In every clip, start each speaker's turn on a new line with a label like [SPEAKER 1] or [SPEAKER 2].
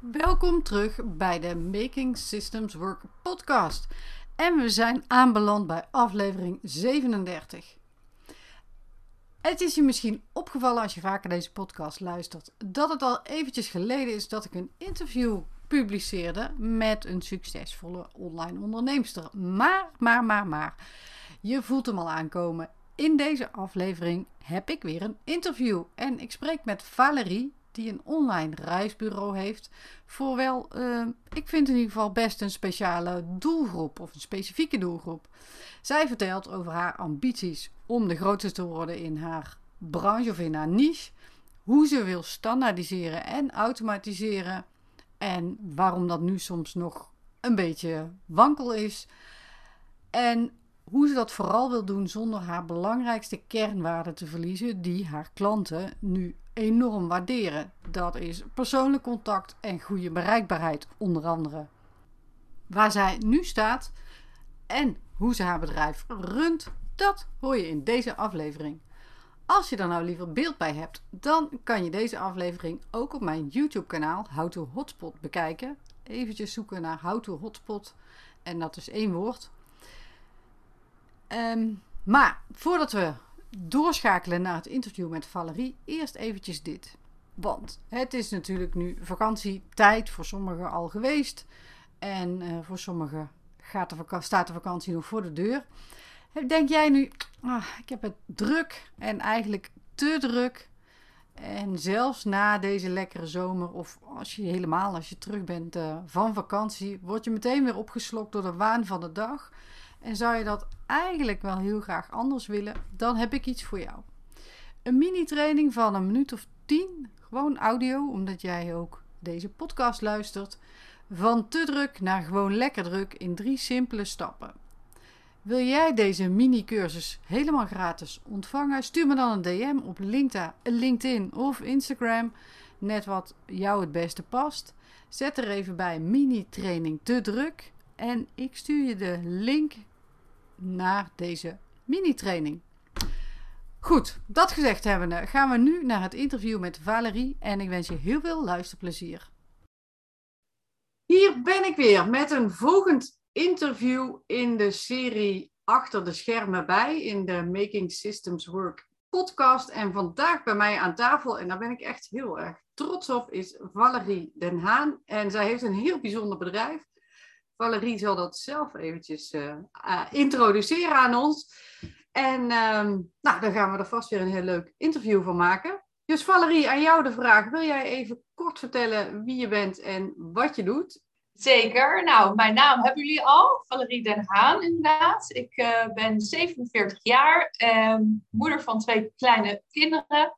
[SPEAKER 1] Welkom terug bij de Making Systems Work podcast. En we zijn aanbeland bij aflevering 37. Het is je misschien opgevallen als je vaker deze podcast luistert, dat het al eventjes geleden is dat ik een interview publiceerde met een succesvolle online onderneemster. Maar, maar, maar, maar, je voelt hem al aankomen. In deze aflevering heb ik weer een interview en ik spreek met Valerie die een online reisbureau heeft voor wel, uh, ik vind in ieder geval best een speciale doelgroep of een specifieke doelgroep. Zij vertelt over haar ambities om de grootste te worden in haar branche of in haar niche, hoe ze wil standaardiseren en automatiseren en waarom dat nu soms nog een beetje wankel is. En hoe ze dat vooral wil doen zonder haar belangrijkste kernwaarden te verliezen, die haar klanten nu enorm waarderen. Dat is persoonlijk contact en goede bereikbaarheid, onder andere. Waar zij nu staat en hoe ze haar bedrijf runt, dat hoor je in deze aflevering. Als je er nou liever beeld bij hebt, dan kan je deze aflevering ook op mijn YouTube-kanaal How to Hotspot bekijken. Eventjes zoeken naar How to Hotspot en dat is één woord. Um, maar voordat we doorschakelen naar het interview met Valerie, eerst eventjes dit. Want het is natuurlijk nu vakantietijd voor sommigen al geweest. En uh, voor sommigen gaat de staat de vakantie nog voor de deur. Denk jij nu, ah, ik heb het druk en eigenlijk te druk. En zelfs na deze lekkere zomer, of als je helemaal als je terug bent uh, van vakantie, word je meteen weer opgeslokt door de waan van de dag. En zou je dat eigenlijk wel heel graag anders willen, dan heb ik iets voor jou. Een mini-training van een minuut of tien, gewoon audio, omdat jij ook deze podcast luistert. Van te druk naar gewoon lekker druk in drie simpele stappen. Wil jij deze mini-cursus helemaal gratis ontvangen? Stuur me dan een DM op LinkedIn of Instagram, net wat jou het beste past. Zet er even bij mini-training te druk en ik stuur je de link naar deze mini-training. Goed, dat gezegd hebbende gaan we nu naar het interview met Valerie en ik wens je heel veel luisterplezier. Hier ben ik weer met een volgend interview in de serie Achter de schermen bij in de Making Systems Work podcast. En vandaag bij mij aan tafel, en daar ben ik echt heel erg trots op, is Valerie Den Haan. En zij heeft een heel bijzonder bedrijf. Valerie zal dat zelf eventjes uh, introduceren aan ons. En uh, nou, dan gaan we er vast weer een heel leuk interview van maken. Dus Valerie, aan jou de vraag. Wil jij even kort vertellen wie je bent en wat je doet?
[SPEAKER 2] Zeker. Nou, mijn naam hebben jullie al. Valerie Den Haan, inderdaad. Ik uh, ben 47 jaar, ehm, moeder van twee kleine kinderen.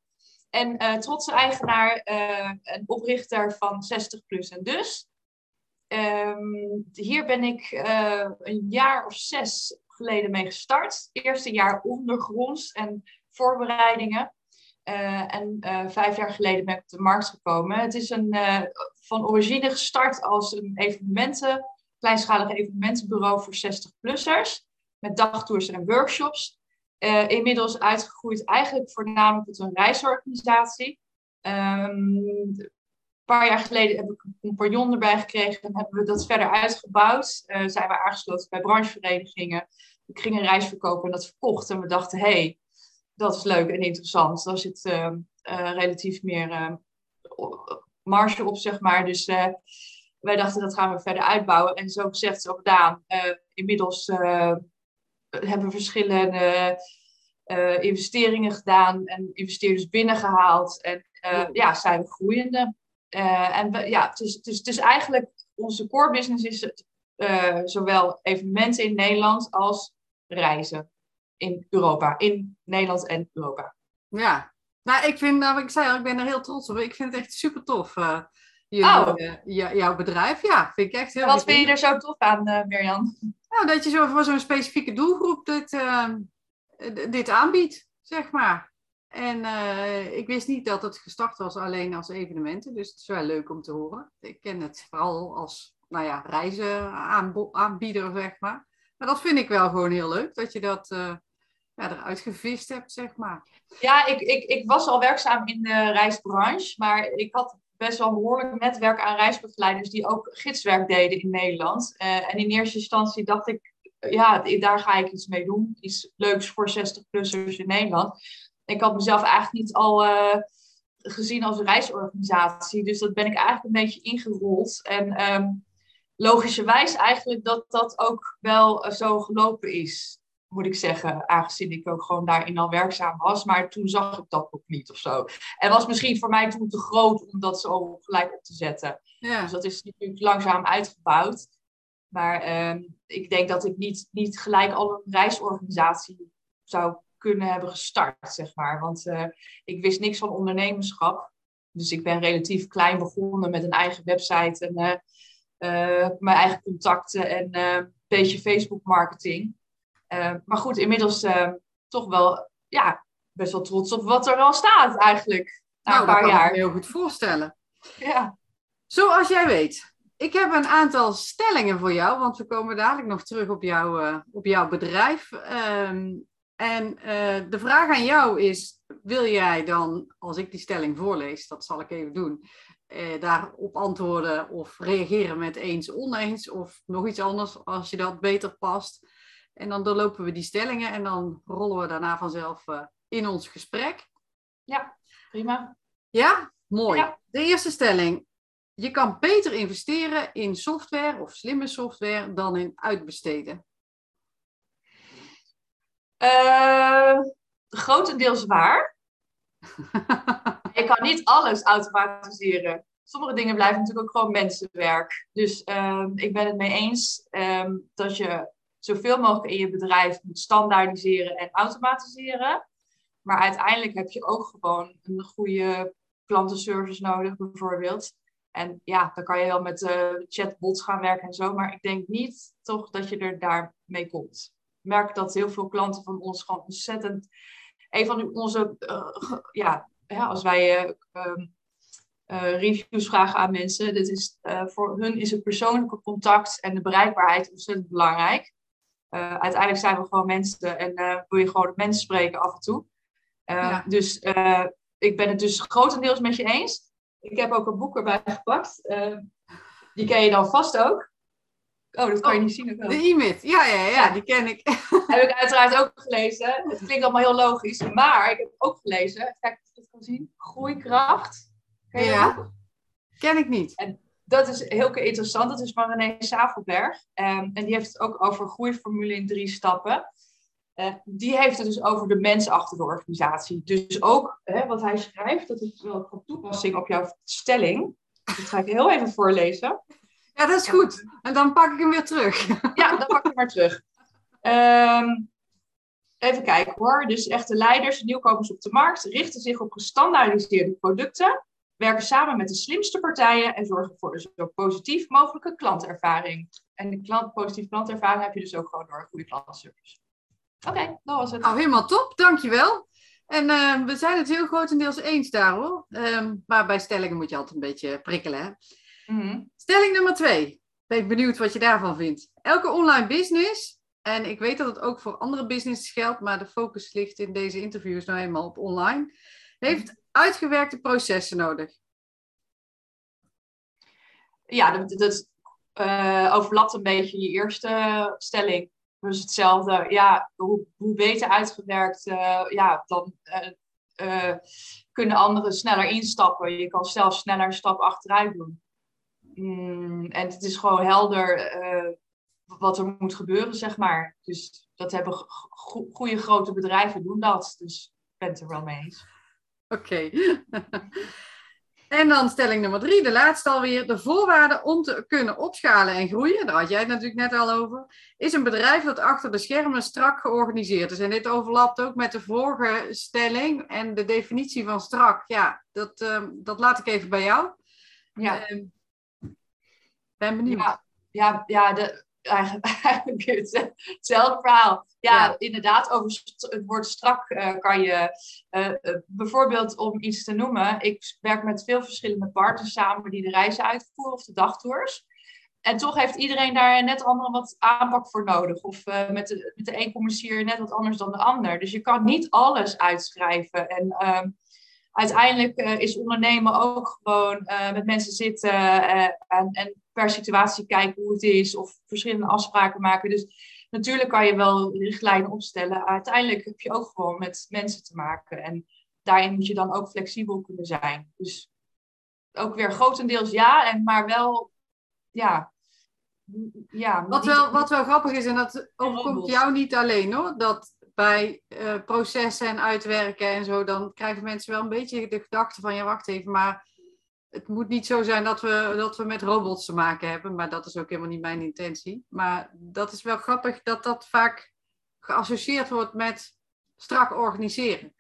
[SPEAKER 2] En uh, trotse eigenaar en oprichter van 60 Plus en Dus. Um, hier ben ik uh, een jaar of zes geleden mee gestart. Eerste jaar ondergronds en voorbereidingen. Uh, en uh, vijf jaar geleden ben ik op de markt gekomen. Het is een, van origine gestart als een evenementen, kleinschalige evenementenbureau voor 60-plussers. Met dagtours en workshops. inmiddels uitgegroeid eigenlijk voornamelijk tot een reisorganisatie. Um, paar jaar geleden heb ik een compagnon erbij gekregen en hebben we dat verder uitgebouwd. Uh, zijn we aangesloten bij brancheverenigingen. Ik ging een reis verkopen en dat verkocht. En we dachten, hé, hey, dat is leuk en interessant. Daar zit uh, uh, relatief meer marge op, zeg maar. Dus wij dachten, dat gaan we verder uitbouwen. En zo gezegd, zo gedaan. inmiddels hebben we verschillende investeringen gedaan en investeerders binnengehaald. En ja, zijn we groeiende. Uh, en ja, het is, het, is, eigenlijk, onze core business is het, uh, zowel evenementen in Nederland als reizen in Europa. In Nederland en Europa.
[SPEAKER 1] Ja, nou ik vind, nou, ik zei al, ik ben er heel trots op. Ik vind het echt super tof. Uh, jullie, oh. jouw bedrijf, ja, vind ik echt heel
[SPEAKER 2] Wat vind je er zo tof aan, Mirjam?
[SPEAKER 1] Nou, dat je zo voor zo'n specifieke doelgroep dit, dit aanbiedt, zeg maar. En uh, ik wist niet dat het gestart was alleen als evenementen. Dus het is wel leuk om te horen. Ik ken het vooral als nou ja, reizen aanbieder, zeg maar. Maar dat vind ik wel gewoon heel leuk, dat je dat uh, ja, eruit gevist hebt, zeg maar.
[SPEAKER 2] Ja, ik, ik, ik was al werkzaam in de reisbranche, maar ik had best wel een behoorlijk netwerk aan reisbegeleiders die ook gidswerk deden in Nederland. en in eerste instantie dacht ik, ja, daar ga ik iets mee doen. Iets leuks voor 60-plussers in Nederland. Ik had mezelf eigenlijk niet al gezien als reisorganisatie. Dus dat ben ik eigenlijk een beetje ingerold. En um, logischerwijs eigenlijk dat dat ook wel zo gelopen is moet ik zeggen, aangezien ik ook gewoon daarin al werkzaam was. Maar toen zag ik dat ook niet of zo. En was misschien voor mij toen te groot om dat zo gelijk op te zetten. Ja. Dus dat is natuurlijk langzaam uitgebouwd. Maar ehm, ik denk dat ik niet, niet gelijk al een reisorganisatie zou kunnen hebben gestart, zeg maar. Want uh, ik wist niks van ondernemerschap. Dus ik ben relatief klein begonnen met een eigen website en uh, uh, mijn eigen contacten en een beetje Facebook marketing. Eh, maar goed, inmiddels toch wel ja, best wel trots op wat er al staat eigenlijk.
[SPEAKER 1] Na nou, een paar dat kan ik me heel goed voorstellen.
[SPEAKER 2] Ja.
[SPEAKER 1] Zoals jij weet, ik heb een aantal stellingen voor jou, want we komen dadelijk nog terug op, jou, uh, op jouw bedrijf. Um, en de vraag aan jou is, wil jij dan, als ik die stelling voorlees, dat zal ik even doen, daarop antwoorden of reageren met eens, oneens of nog iets anders als je dat beter past. En dan doorlopen we die stellingen en dan rollen we daarna vanzelf uh, in ons gesprek.
[SPEAKER 2] Ja, prima.
[SPEAKER 1] Ja, mooi. De eerste stelling. Je kan beter investeren in software of slimme software dan in uitbesteden.
[SPEAKER 2] Uh, grotendeels waar. je kan niet alles automatiseren. Sommige dingen blijven natuurlijk ook gewoon mensenwerk. Dus uh, ik ben het mee eens um, dat je zoveel mogelijk in je bedrijf moet standaardiseren en automatiseren. Maar uiteindelijk heb je ook gewoon een goede klantenservice nodig, bijvoorbeeld. En ja, dan kan je wel met uh, chatbots gaan werken en zo. Maar ik denk niet toch dat je er daarmee komt. Ik merk dat heel veel klanten van ons gewoon ontzettend. Een van onze. Uh, ja, als wij uh, reviews vragen aan mensen. Dit is, voor hun is het persoonlijke contact en de bereikbaarheid ontzettend belangrijk. Uiteindelijk zijn we gewoon mensen en wil je gewoon mensen spreken af en toe. Dus ik ben het dus grotendeels met je eens. Ik heb ook een boek erbij gepakt. die ken je dan vast ook. Oh, dat kan je oh, niet zien. Ook
[SPEAKER 1] de e ja, ja, ja, die ken ik.
[SPEAKER 2] heb ik uiteraard ook gelezen. Het klinkt allemaal heel logisch. Maar ik heb ook gelezen, kijk of je het kan zien, Groeikracht.
[SPEAKER 1] Ken je ja, ken ik niet.
[SPEAKER 2] En dat is heel interessant. Dat is van René Savelberg. Um, en die heeft het ook over groeiformule in drie stappen. Uh, die heeft het dus over de mens achter de organisatie. Dus ook hè, wat hij schrijft, dat is wel van toepassing op jouw stelling. Dat ga ik heel even voorlezen.
[SPEAKER 1] Ja, dat is goed. En dan pak ik hem weer terug.
[SPEAKER 2] Ja, dan pak ik hem maar terug. Um, even kijken hoor. Dus echte leiders, nieuwkomers op de markt, richten zich op gestandaardiseerde producten werken samen met de slimste partijen en zorgen voor een zo positief mogelijke klantervaring. En de klant, positieve klantervaring heb je dus ook gewoon door een goede klantenservice. Oké, dat was het.
[SPEAKER 1] Nou, helemaal top, dankjewel. En uh, we zijn het heel grotendeels eens daar hoor. Um, maar bij stellingen moet je altijd een beetje prikkelen. Hè? Mm Stelling nummer twee. Ben benieuwd wat je daarvan vindt. Elke online business, en ik weet dat het ook voor andere businesses geldt, maar de focus ligt in deze interviews nou eenmaal op online, heeft uitgewerkte processen nodig.
[SPEAKER 2] Ja, dat, dat uh, overlapt een beetje je eerste stelling. Dus hetzelfde, ja, hoe, hoe beter uitgewerkt, uh, ja, dan uh, kunnen anderen sneller instappen. Je kan zelf sneller een stap achteruit doen. Mm, en het is gewoon helder wat er moet gebeuren, zeg maar. Dus dat hebben goede grote bedrijven doen dat. Dus ik ben het er wel mee eens.
[SPEAKER 1] Oké. en dan stelling nummer drie, de laatste alweer. De voorwaarden om te kunnen opschalen en groeien, daar had jij het natuurlijk net al over, is een bedrijf dat achter de schermen strak georganiseerd is. En dit overlapt ook met de vorige stelling en de definitie van strak. Ja, dat, uh, dat laat ik even bij jou. Ja. Uh, ben benieuwd.
[SPEAKER 2] Ja, ja, ja de, eigenlijk hetzelfde verhaal. Ja, inderdaad, over het woord strak uh, kan je uh, uh, bijvoorbeeld om iets te noemen. Ik werk met veel verschillende partners samen die de reizen uitvoeren of de dagtours. En toch heeft iedereen daar net andere wat aanpak voor nodig. Of met, de, met de een communiceer je net wat anders dan de ander. Dus je kan niet alles uitschrijven. En ehm, uiteindelijk is ondernemen ook gewoon met mensen zitten en, en, per situatie kijken hoe het is. Of verschillende afspraken maken. Dus natuurlijk kan je wel richtlijnen opstellen. Uiteindelijk heb je ook gewoon met mensen te maken. En daarin moet je dan ook flexibel kunnen zijn. Dus ook weer grotendeels ja, en maar wel, ja.
[SPEAKER 1] ja wat, wel, wat wel grappig is, en dat overkomt jou niet alleen hoor, dat bij uh, processen en uitwerken en zo, dan krijgen mensen wel een beetje de gedachte van, ja wacht even, maar het moet niet zo zijn dat we, dat we met robots te maken hebben, maar dat is ook helemaal niet mijn intentie. Maar dat is wel grappig dat dat vaak geassocieerd wordt met strak organiseren.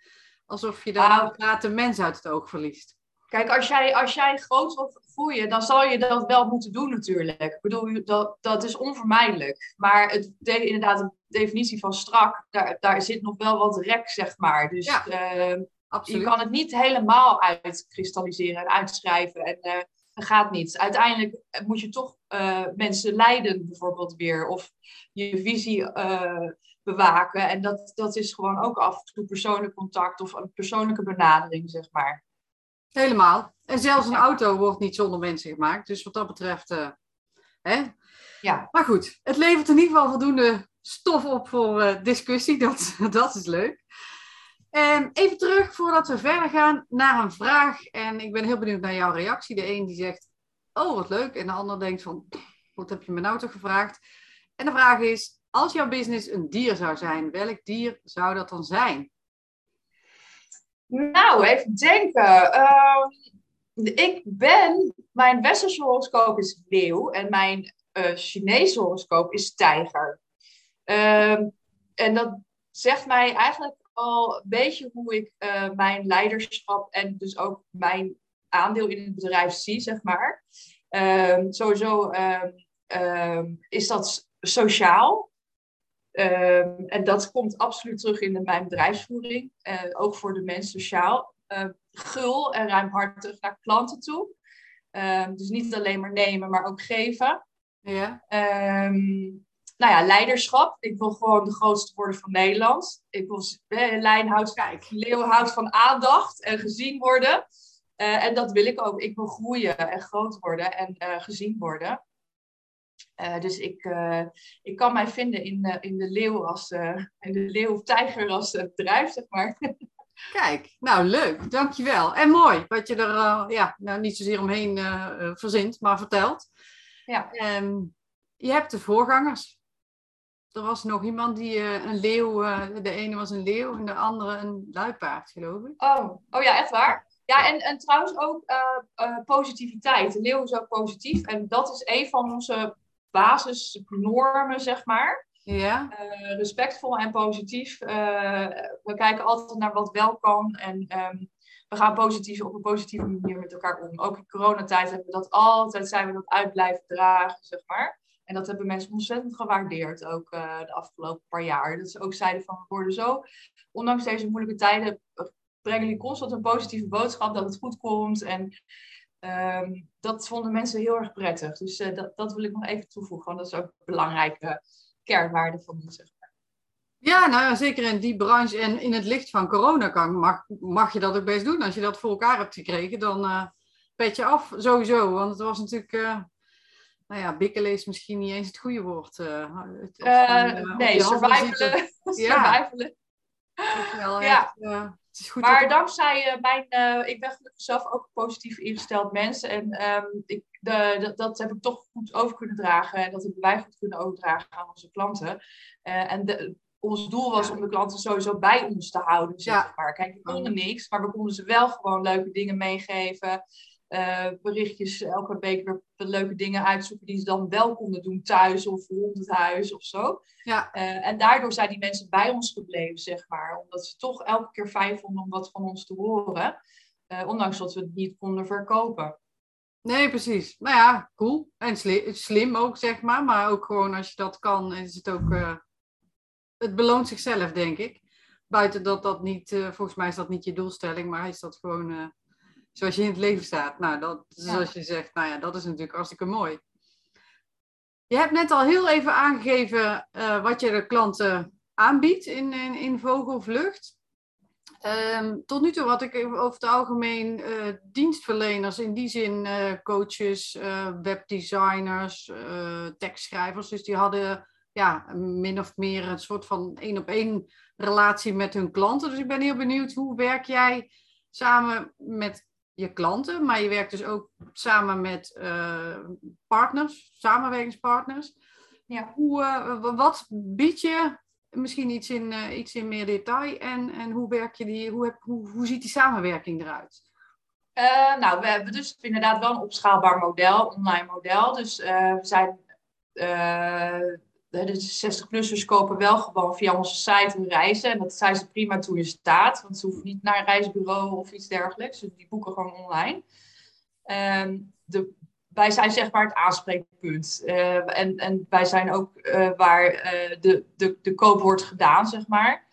[SPEAKER 1] Alsof je dan ah. de mens uit het oog verliest.
[SPEAKER 2] Kijk, als jij, als jij groot wilt groeien, dan zal je dat wel moeten doen natuurlijk. Ik bedoel, dat, dat is onvermijdelijk. Maar het, inderdaad, de definitie van strak, daar, daar zit nog wel wat rek, zeg maar. Dus ja, uh, je kan het niet helemaal uitkristalliseren en uitschrijven. En uh, dat gaat niet. Uiteindelijk moet je toch uh, mensen leiden, bijvoorbeeld weer. Of je visie bewaken. En dat, dat is gewoon ook af en toe persoonlijk contact of een persoonlijke benadering, zeg maar.
[SPEAKER 1] Helemaal. En zelfs een auto wordt niet zonder mensen gemaakt. Dus wat dat betreft. Hè? Ja. Maar goed, het levert in ieder geval voldoende stof op voor discussie. Dat, dat is leuk. En even terug voordat we verder gaan naar een vraag. En ik ben heel benieuwd naar jouw reactie. De een die zegt: Oh, wat leuk. En de ander denkt: van, Wat heb je me nou toch gevraagd? En de vraag is: Als jouw business een dier zou zijn, welk dier zou dat dan zijn?
[SPEAKER 2] Nou, even denken. Ehm, ik ben, mijn westerse horoscoop is leeuw en mijn uh, Chinese horoscoop is tijger. Ehm, en dat zegt mij eigenlijk al een beetje hoe ik uh, mijn leiderschap en dus ook mijn aandeel in het bedrijf zie, zeg maar. Um, sowieso is dat sociaal. Ehm, en dat komt absoluut terug in de, mijn bedrijfsvoering, uh, ook voor de mens sociaal. Uh, gul en ruimhartig naar klanten toe. Ehm, dus niet alleen maar nemen, maar ook geven. Ja. Um, nou ja, leiderschap. Ik wil gewoon de grootste worden van Nederland. Ik wil eh, lijn houdt, kijk, leeuw houdt van aandacht en gezien worden. Uh, en dat wil ik ook. Ik wil groeien en groot worden en uh, gezien worden. Uh, dus ik, ik kan mij vinden in, in de leeuw als in de leeuw of tijger als bedrijf, zeg maar.
[SPEAKER 1] Kijk, nou leuk, dankjewel. En mooi wat je er ja, nou, niet zozeer omheen verzint, maar vertelt. Ja. Um, je hebt de voorgangers. Er was nog iemand die een leeuw, de ene was een leeuw en de andere een luipaard, geloof ik.
[SPEAKER 2] Oh, oh ja, echt waar? Ja, en, en trouwens ook positiviteit. De leeuw is ook positief. En dat is een van onze basisnormen, zeg maar. Ja. Respectvol en positief. We kijken altijd naar wat wel kan en um, we gaan positief op een positieve manier met elkaar om. Ook in coronatijd hebben we dat altijd, zijn we dat uit blijven dragen, zeg maar. En dat hebben mensen ontzettend gewaardeerd, ook uh, de afgelopen paar jaar. Dat ze ook zeiden van, we worden zo, ondanks deze moeilijke tijden, brengen jullie constant een positieve boodschap dat het goed komt. En Um, dat vonden mensen heel erg prettig. Dus uh, dat, dat wil ik nog even toevoegen, want dat is ook een belangrijke kernwaarde van ons.
[SPEAKER 1] Ja, nou zeker in die branche en in het licht van corona kan, mag, mag je dat ook best doen. Als je dat voor elkaar hebt gekregen, dan uh, pet je af sowieso. Want het was natuurlijk, nou ja, bikkelen is misschien niet eens het goede woord.
[SPEAKER 2] Het, nee, survivalen.
[SPEAKER 1] Ja. ja. Echt,
[SPEAKER 2] maar dankzij mijn, ik ben gelukkig zelf ook positief ingesteld mensen. En um, ik, de, dat heb ik toch goed over kunnen dragen. En dat hebben wij goed kunnen overdragen aan onze klanten. En de, ons doel was om de klanten sowieso bij ons te houden. Zeg maar. Kijk, we konden niks, maar we konden ze wel gewoon leuke dingen meegeven. Uh, berichtjes elke week weer leuke dingen uitzoeken die ze dan wel konden doen thuis of rond het huis of zo. Ja. Uh, en daardoor zijn die mensen bij ons gebleven, zeg maar. Omdat ze toch elke keer fijn vonden om wat van ons te horen. Uh, ondanks dat we het niet konden verkopen.
[SPEAKER 1] Nee, precies. Nou ja, cool. En slim, slim ook, zeg maar. Maar ook gewoon als je dat kan, is het ook... het beloont zichzelf, denk ik. Buiten dat dat niet... volgens mij is dat niet je doelstelling, maar is dat gewoon zoals je in het leven staat. Nou, dat, zoals je zegt, nou ja, dat is natuurlijk hartstikke mooi. Je hebt net al heel even aangegeven uh, wat je de klanten aanbiedt in, in, in vogelvlucht. Ehm, tot nu toe had ik over het algemeen uh, dienstverleners, in die zin uh, coaches, webdesigners, tekstschrijvers. Dus die hadden ja, min of meer een soort van één op één relatie met hun klanten. Dus ik ben heel benieuwd, hoe werk jij samen met je klanten, maar je werkt dus ook samen met partners, samenwerkingspartners. Ja. Hoe, wat bied je misschien iets in, uh, iets in meer detail. En, en hoe, werk je die, hoe, heb, hoe, hoe ziet die samenwerking eruit?
[SPEAKER 2] Nou, we hebben dus inderdaad wel een opschaalbaar model, online model. Dus we zijn, de 60-plussers kopen wel gewoon via onze site hun reizen. En dat zijn ze prima toe in staat, want ze hoeven niet naar een reisbureau of iets dergelijks. Dus die boeken gewoon online. Ehm, de wij zijn zeg maar het aanspreekpunt. Uh, en, en wij zijn ook uh, waar uh, de, de, de koop wordt gedaan, zeg maar.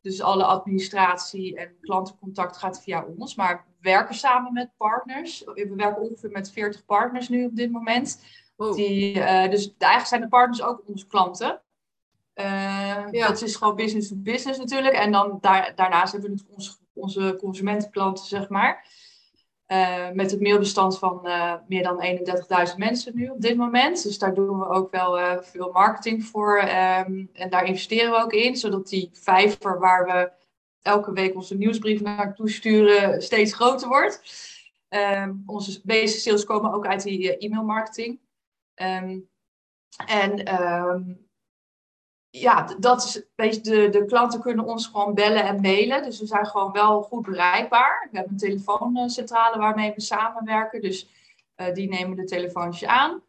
[SPEAKER 2] Dus alle administratie en klantencontact gaat via ons. Maar we werken samen met partners. We werken ongeveer met 40 partners nu op dit moment. Die, dus eigenlijk zijn de partners ook onze klanten. Ja. Dat is gewoon business to business natuurlijk. En dan daar, daarnaast hebben we onze, onze consumentenklanten, zeg maar. Uh, met het mailbestand van meer dan 31.000 mensen nu op dit moment. Dus daar doen we ook wel veel marketing voor. Um, en daar investeren we ook in, zodat die vijver waar we elke week onze nieuwsbrief naartoe sturen steeds groter wordt. Um, onze basic sales komen ook uit die e-mail marketing. Um, en ja, dat is, de, de klanten kunnen ons gewoon bellen en mailen. Dus we zijn gewoon wel goed bereikbaar. We hebben een telefooncentrale waarmee we samenwerken. Dus uh, die nemen de telefoontjes aan.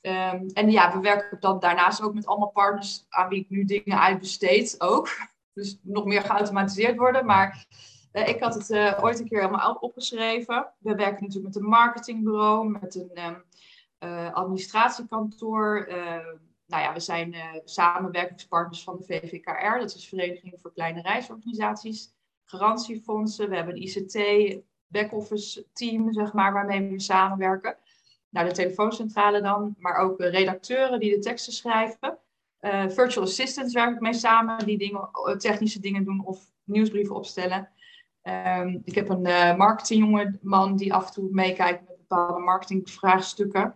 [SPEAKER 2] Um, en ja, we werken dan daarnaast ook met allemaal partners aan wie ik nu dingen uitbesteed ook. Dus nog meer geautomatiseerd worden. Maar uh, ik had het uh, ooit een keer helemaal opgeschreven. We werken natuurlijk met een marketingbureau, met een um, administratiekantoor nou ja, we zijn uh, samenwerkingspartners van de VVKR, dat is Vereniging voor Kleine Reisorganisaties, garantiefondsen. We hebben een ICT, back-office team, zeg maar, waarmee we samenwerken. Nou, de telefooncentrale dan, maar ook redacteuren die de teksten schrijven. Virtual assistants werk ik mee samen, die dingen, eh, technische dingen doen of nieuwsbrieven opstellen. Um, ik heb een uh, man die af en toe meekijkt met bepaalde marketingvraagstukken.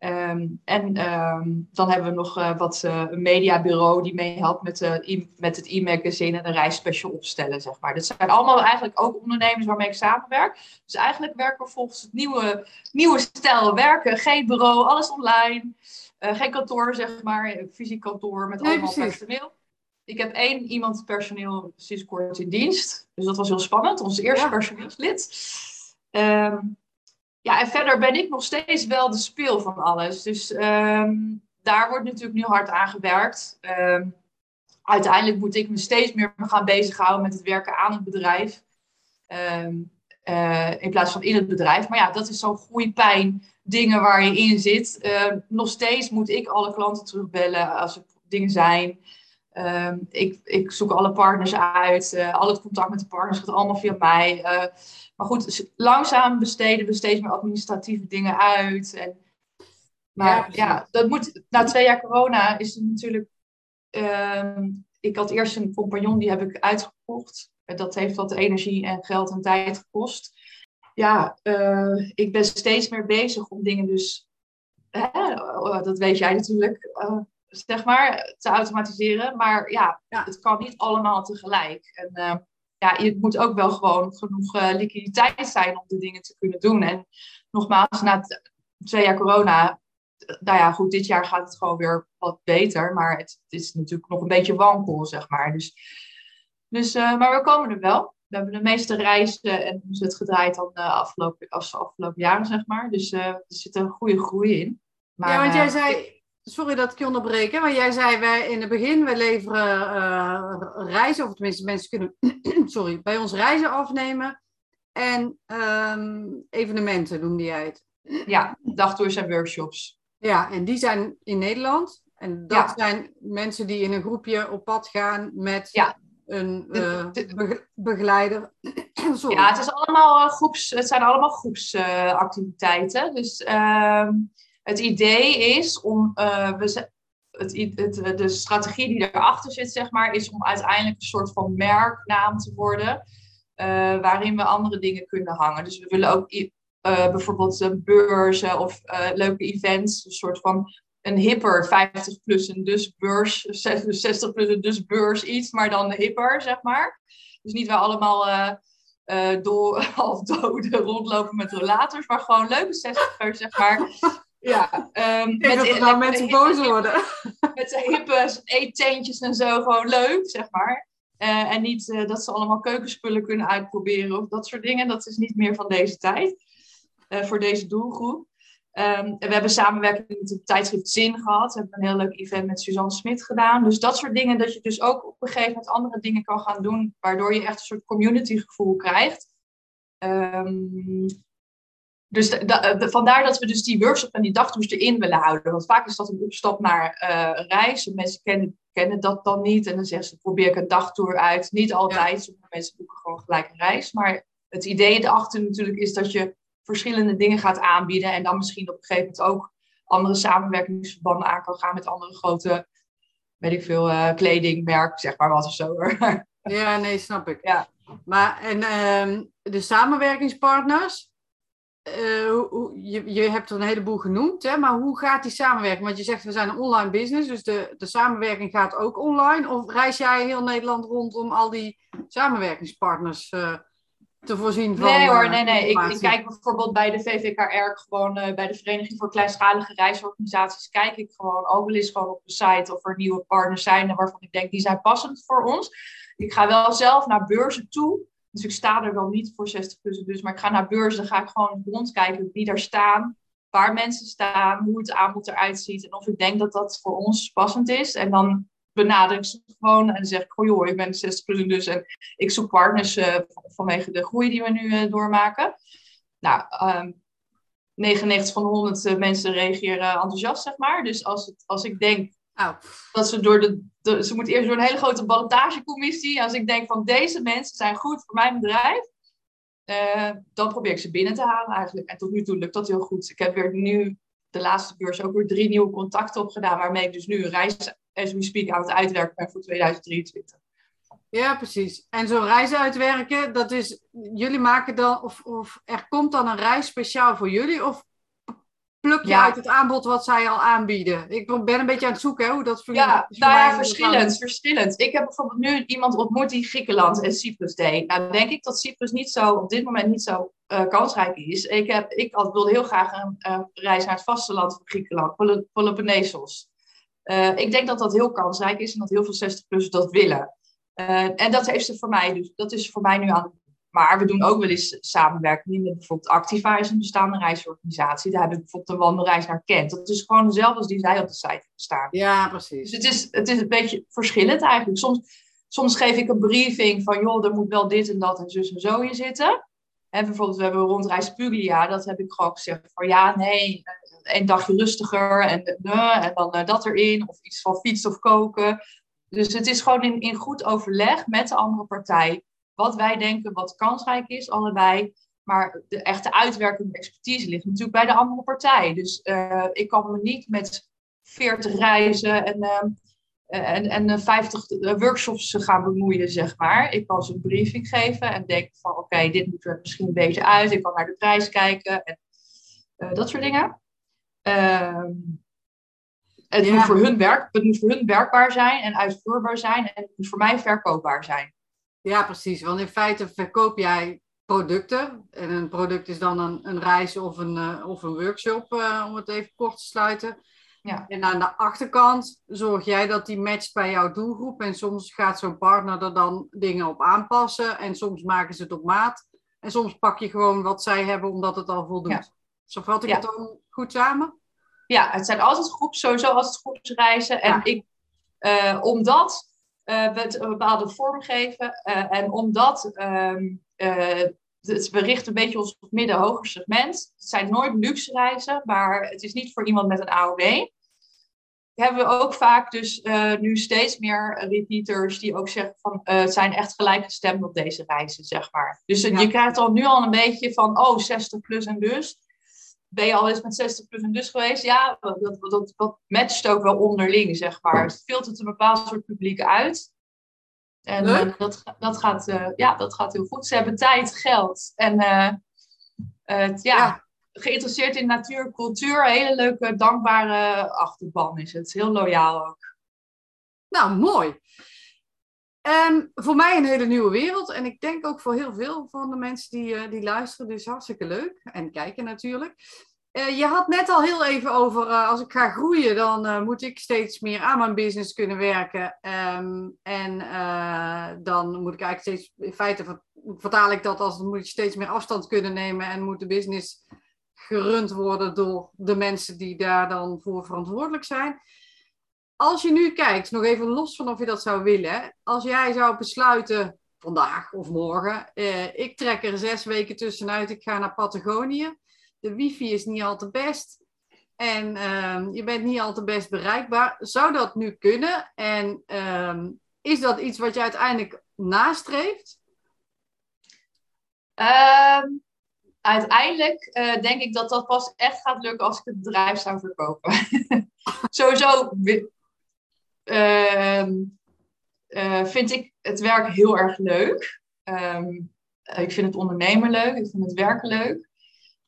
[SPEAKER 2] Um, en um, dan hebben we nog uh, wat uh, een mediabureau die meehelpt met, uh, met het e-magazine en de reisspecial opstellen, zeg maar. Dat zijn allemaal eigenlijk ook ondernemers waarmee ik samenwerk. Dus eigenlijk werken we volgens het nieuwe, nieuwe stijl werken. Geen bureau, alles online. geen kantoor, zeg maar. Fysiek kantoor met allemaal personeel. Ik heb één iemand personeel sinds kort in dienst. Dus dat was heel spannend. Ons eerste ja. personeelslid. Um, ja, en verder ben ik nog steeds wel de speel van alles. Dus um, daar wordt natuurlijk nu hard aan gewerkt. Um, uiteindelijk moet ik me steeds meer gaan bezighouden met het werken aan het bedrijf. Um, uh, in plaats van in het bedrijf. Maar ja, dat is zo'n groeipijn dingen waar je in zit. Nog steeds moet ik alle klanten terugbellen als er dingen zijn. Um, ik, ik, zoek alle partners uit. Uh, al het contact met de partners gaat allemaal via mij. Uh, maar goed, langzaam besteden we steeds meer administratieve dingen uit. En, maar ja, dat moet, na twee jaar corona is het natuurlijk. Uh, ik had eerst een compagnon, die heb ik uitgekocht. Dat heeft wat energie en geld en tijd gekost. Ja, uh, ik ben steeds meer bezig om dingen dus. Hè, dat weet jij natuurlijk zeg maar, te automatiseren. Maar ja, ja, het kan niet allemaal tegelijk. En uh, ja, je moet ook wel gewoon genoeg uh, liquiditeit zijn om de dingen te kunnen doen. En nogmaals, na twee jaar corona, nou ja, goed, dit jaar gaat het gewoon weer wat beter. Maar het, het is natuurlijk nog een beetje wankel, zeg maar. Dus, dus uh, maar we komen er wel. We hebben de meeste reizen en het gedraaid dan de afgelopen, afgelopen jaren, zeg maar. Dus er zit een goede groei in.
[SPEAKER 1] Maar, ja, want jij zei, sorry dat ik je onderbreek, maar jij zei wij in het begin, wij leveren uh, reizen, of tenminste mensen kunnen sorry, bij ons reizen afnemen en um, evenementen noemde jij het.
[SPEAKER 2] Ja, dagtours en workshops.
[SPEAKER 1] Ja, en die zijn in Nederland. En dat zijn mensen die in een groepje op pad gaan met ja. een uh, begeleider.
[SPEAKER 2] Sorry. Ja, het, is allemaal, uh, groeps, het zijn allemaal groepsactiviteiten. dus uh, het idee is om, uh, we, het, het, de strategie die erachter zit, zeg maar, is om uiteindelijk een soort van merknaam te worden. waarin we andere dingen kunnen hangen. Dus we willen ook bijvoorbeeld beurzen of leuke events, een soort van een hipper 50 plus en dus beurs, 60 plus en dus beurs iets, maar dan hipper, zeg maar. Dus niet waar allemaal uh, uh, do half doden rondlopen met rolators, maar gewoon leuke 60 zeg maar. Ja,
[SPEAKER 1] um, met, dat nou mensen boos worden.
[SPEAKER 2] Met de hippe eetteentjes en zo, gewoon leuk, zeg maar. Uh, en niet dat ze allemaal keukenspullen kunnen uitproberen of dat soort dingen. Dat is niet meer van deze tijd, voor deze doelgroep. Um, we hebben samenwerking met het tijdschrift Zin gehad. We hebben een heel leuk event met Suzanne Smit gedaan. Dus dat soort dingen, dat je dus ook op een gegeven moment andere dingen kan gaan doen, waardoor je echt een soort community gevoel krijgt. Um, dus vandaar dat we dus die workshop en die dagtours erin willen houden. Want vaak is dat een opstap naar uh, reis. Mensen kennen, kennen dat dan niet. En dan zeggen ze, probeer ik een dagtour uit. Niet altijd. Sommige mensen boeken gewoon gelijk een reis. Maar het idee erachter natuurlijk is dat je verschillende dingen gaat aanbieden. En dan misschien op een gegeven moment ook andere samenwerkingsverbanden aan kan gaan met andere grote, weet ik veel, uh, kledingmerk, zeg maar wat of zo.
[SPEAKER 1] ja, nee, snap ik. Ja. Maar en uh, de samenwerkingspartners, hoe, je, je hebt er een heleboel genoemd, hè, maar hoe gaat die samenwerking? Want je zegt we zijn een online business, dus de, de samenwerking gaat ook online. Of reis jij heel Nederland rond om al die samenwerkingspartners uh, te voorzien van.
[SPEAKER 2] Nee hoor, nee, nee. Ik, ik, kijk bijvoorbeeld bij de VVKR, gewoon uh, bij de Vereniging voor Kleinschalige Reisorganisaties, kijk ik gewoon ook wel eens gewoon op de site of er nieuwe partners zijn waarvan ik denk die zijn passend voor ons. Ik ga wel zelf naar beurzen toe. Dus ik sta er wel niet voor 60 plus maar ik ga naar beurzen, ga ik gewoon rondkijken wie daar staan, waar mensen staan, hoe het aanbod eruit ziet en of ik denk dat dat voor ons passend is. En dan benader ik ze gewoon en zeg ik, oh joh, ik ben 60 plus dus en ik zoek partners uh, vanwege de groei die we nu uh, doormaken. Nou, um, ehm, 99 van de 100 uh, eh, mensen reageren enthousiast, zeg maar. Dus als, het, als ik denk oh. dat ze door de, Ze moet eerst door een hele grote ballotagecommissie. Als ik denk van deze mensen zijn goed voor mijn bedrijf. dan probeer ik ze binnen te halen eigenlijk. En tot nu toe lukt dat heel goed. Ik heb weer nu de laatste beurs ook weer drie nieuwe contacten opgedaan. Waarmee ik dus nu een reis as we speak aan het uitwerken ben voor 2023.
[SPEAKER 1] Ja, precies. En zo'n reis uitwerken, dat is, jullie maken dan, of, of er komt dan een reis speciaal voor jullie, of pluk je uit het aanbod wat zij al aanbieden? Ik ben een beetje aan het zoeken hè, hoe dat
[SPEAKER 2] voor Ja, nou ja, verschillend, verschillend. Ik heb bijvoorbeeld nu iemand ontmoet die Griekenland en Cyprus deed. Nou, denk ik dat Cyprus niet zo, op dit moment niet zo uh, kansrijk is. Ik, heb, ik had, wilde heel graag een reis naar het vasteland van Griekenland, Peloponnesos. Uh, ik denk dat dat heel kansrijk is en dat heel veel 60-plussers dat willen. Uh, en dat heeft ze voor mij, dus dat is voor mij nu aan. Maar we doen ook wel eens samenwerking met bijvoorbeeld Activa, is een bestaande reisorganisatie. Daar heb ik bijvoorbeeld een wandelreis naar Kent. Dat is gewoon dezelfde als die zij op de site staan.
[SPEAKER 1] Ja, precies.
[SPEAKER 2] Dus het is, het is een beetje verschillend eigenlijk. Soms, soms geef ik een briefing van, joh, er moet wel dit en dat en zus en zo in zitten. En bijvoorbeeld, we hebben rondreis Puglia, dat heb ik gewoon gezegd van, ja, nee, een dagje rustiger en, en dan uh, dat erin. Of iets van fietsen of koken. Dus het is gewoon in, in goed overleg met de andere partij. Wat wij denken wat kansrijk is, allebei. Maar de echte uitwerking expertise ligt natuurlijk bij de andere partij. Dus uh, ik kan me niet met 40 reizen en, uh, en, en 50 workshops gaan bemoeien, zeg maar. Ik kan ze een briefing geven en denk van oké, dit moet er misschien een beetje uit. Ik kan naar de prijs kijken en dat soort dingen. Ehm, het, moet voor hun werk, het moet voor hun werkbaar zijn en uitvoerbaar zijn. En het moet voor mij verkoopbaar zijn.
[SPEAKER 1] Ja, precies. Want in feite verkoop jij producten. En een product is dan een, een reis of een, uh, of een workshop, uh, om het even kort te sluiten. Ja. En aan de achterkant zorg jij dat die matcht bij jouw doelgroep. En soms gaat zo'n partner er dan dingen op aanpassen. En soms maken ze het op maat. En soms pak je gewoon wat zij hebben, omdat het al voldoet. Ja. Zo vat ik het dan goed samen?
[SPEAKER 2] Ja, het zijn altijd groeps, sowieso altijd groepsreizen. En ik, uh, omdat uh, we het een bepaalde vorm geven uh, en omdat um, het, we richten een beetje ons op midden-hoger segment. Het zijn nooit luxe reizen, maar het is niet voor iemand met een AOW. Hebben we ook vaak dus nu steeds meer repeaters die ook zeggen van het zijn echt gelijkgestemd op deze reizen, zeg maar. Dus je krijgt al nu al een beetje van, oh, 60 plus en dus. Ben je al eens met 60 plus en dus geweest? Ja, dat, dat, dat matcht ook wel onderling, zeg maar. Het filtert een bepaald soort publiek uit. En uh, dat, dat, gaat, uh, ja, dat gaat heel goed. Ze hebben tijd, geld en uh, ja, ja, geïnteresseerd in natuur, cultuur. Hele leuke, dankbare achterban is het. Heel loyaal ook.
[SPEAKER 1] Nou, mooi. Um, voor mij een hele nieuwe wereld. En ik denk ook voor heel veel van de mensen die, uh, die luisteren. Dus hartstikke leuk. En kijken natuurlijk. Uh, je had net al heel even over, uh, als ik ga groeien, dan moet ik steeds meer aan mijn business kunnen werken. Um, en dan moet ik eigenlijk steeds, in feite vertaal ik dat als, dan moet je steeds meer afstand kunnen nemen. En moet de business gerund worden door de mensen die daar dan voor verantwoordelijk zijn als je nu kijkt, nog even los van of je dat zou willen, als jij zou besluiten vandaag of morgen, eh, ik trek er zes weken tussenuit, ik ga naar Patagonië. De wifi is niet al te best en uh, je bent niet al te best bereikbaar. Zou dat nu kunnen? En uh, is dat iets wat je uiteindelijk nastreeft?
[SPEAKER 2] Ehm, uiteindelijk uh, denk ik dat dat pas echt gaat lukken als ik het bedrijf zou verkopen. Sowieso Ehm, eh, vind ik het werk heel erg leuk. Ehm, ik vind het ondernemen leuk, ik vind het werken leuk.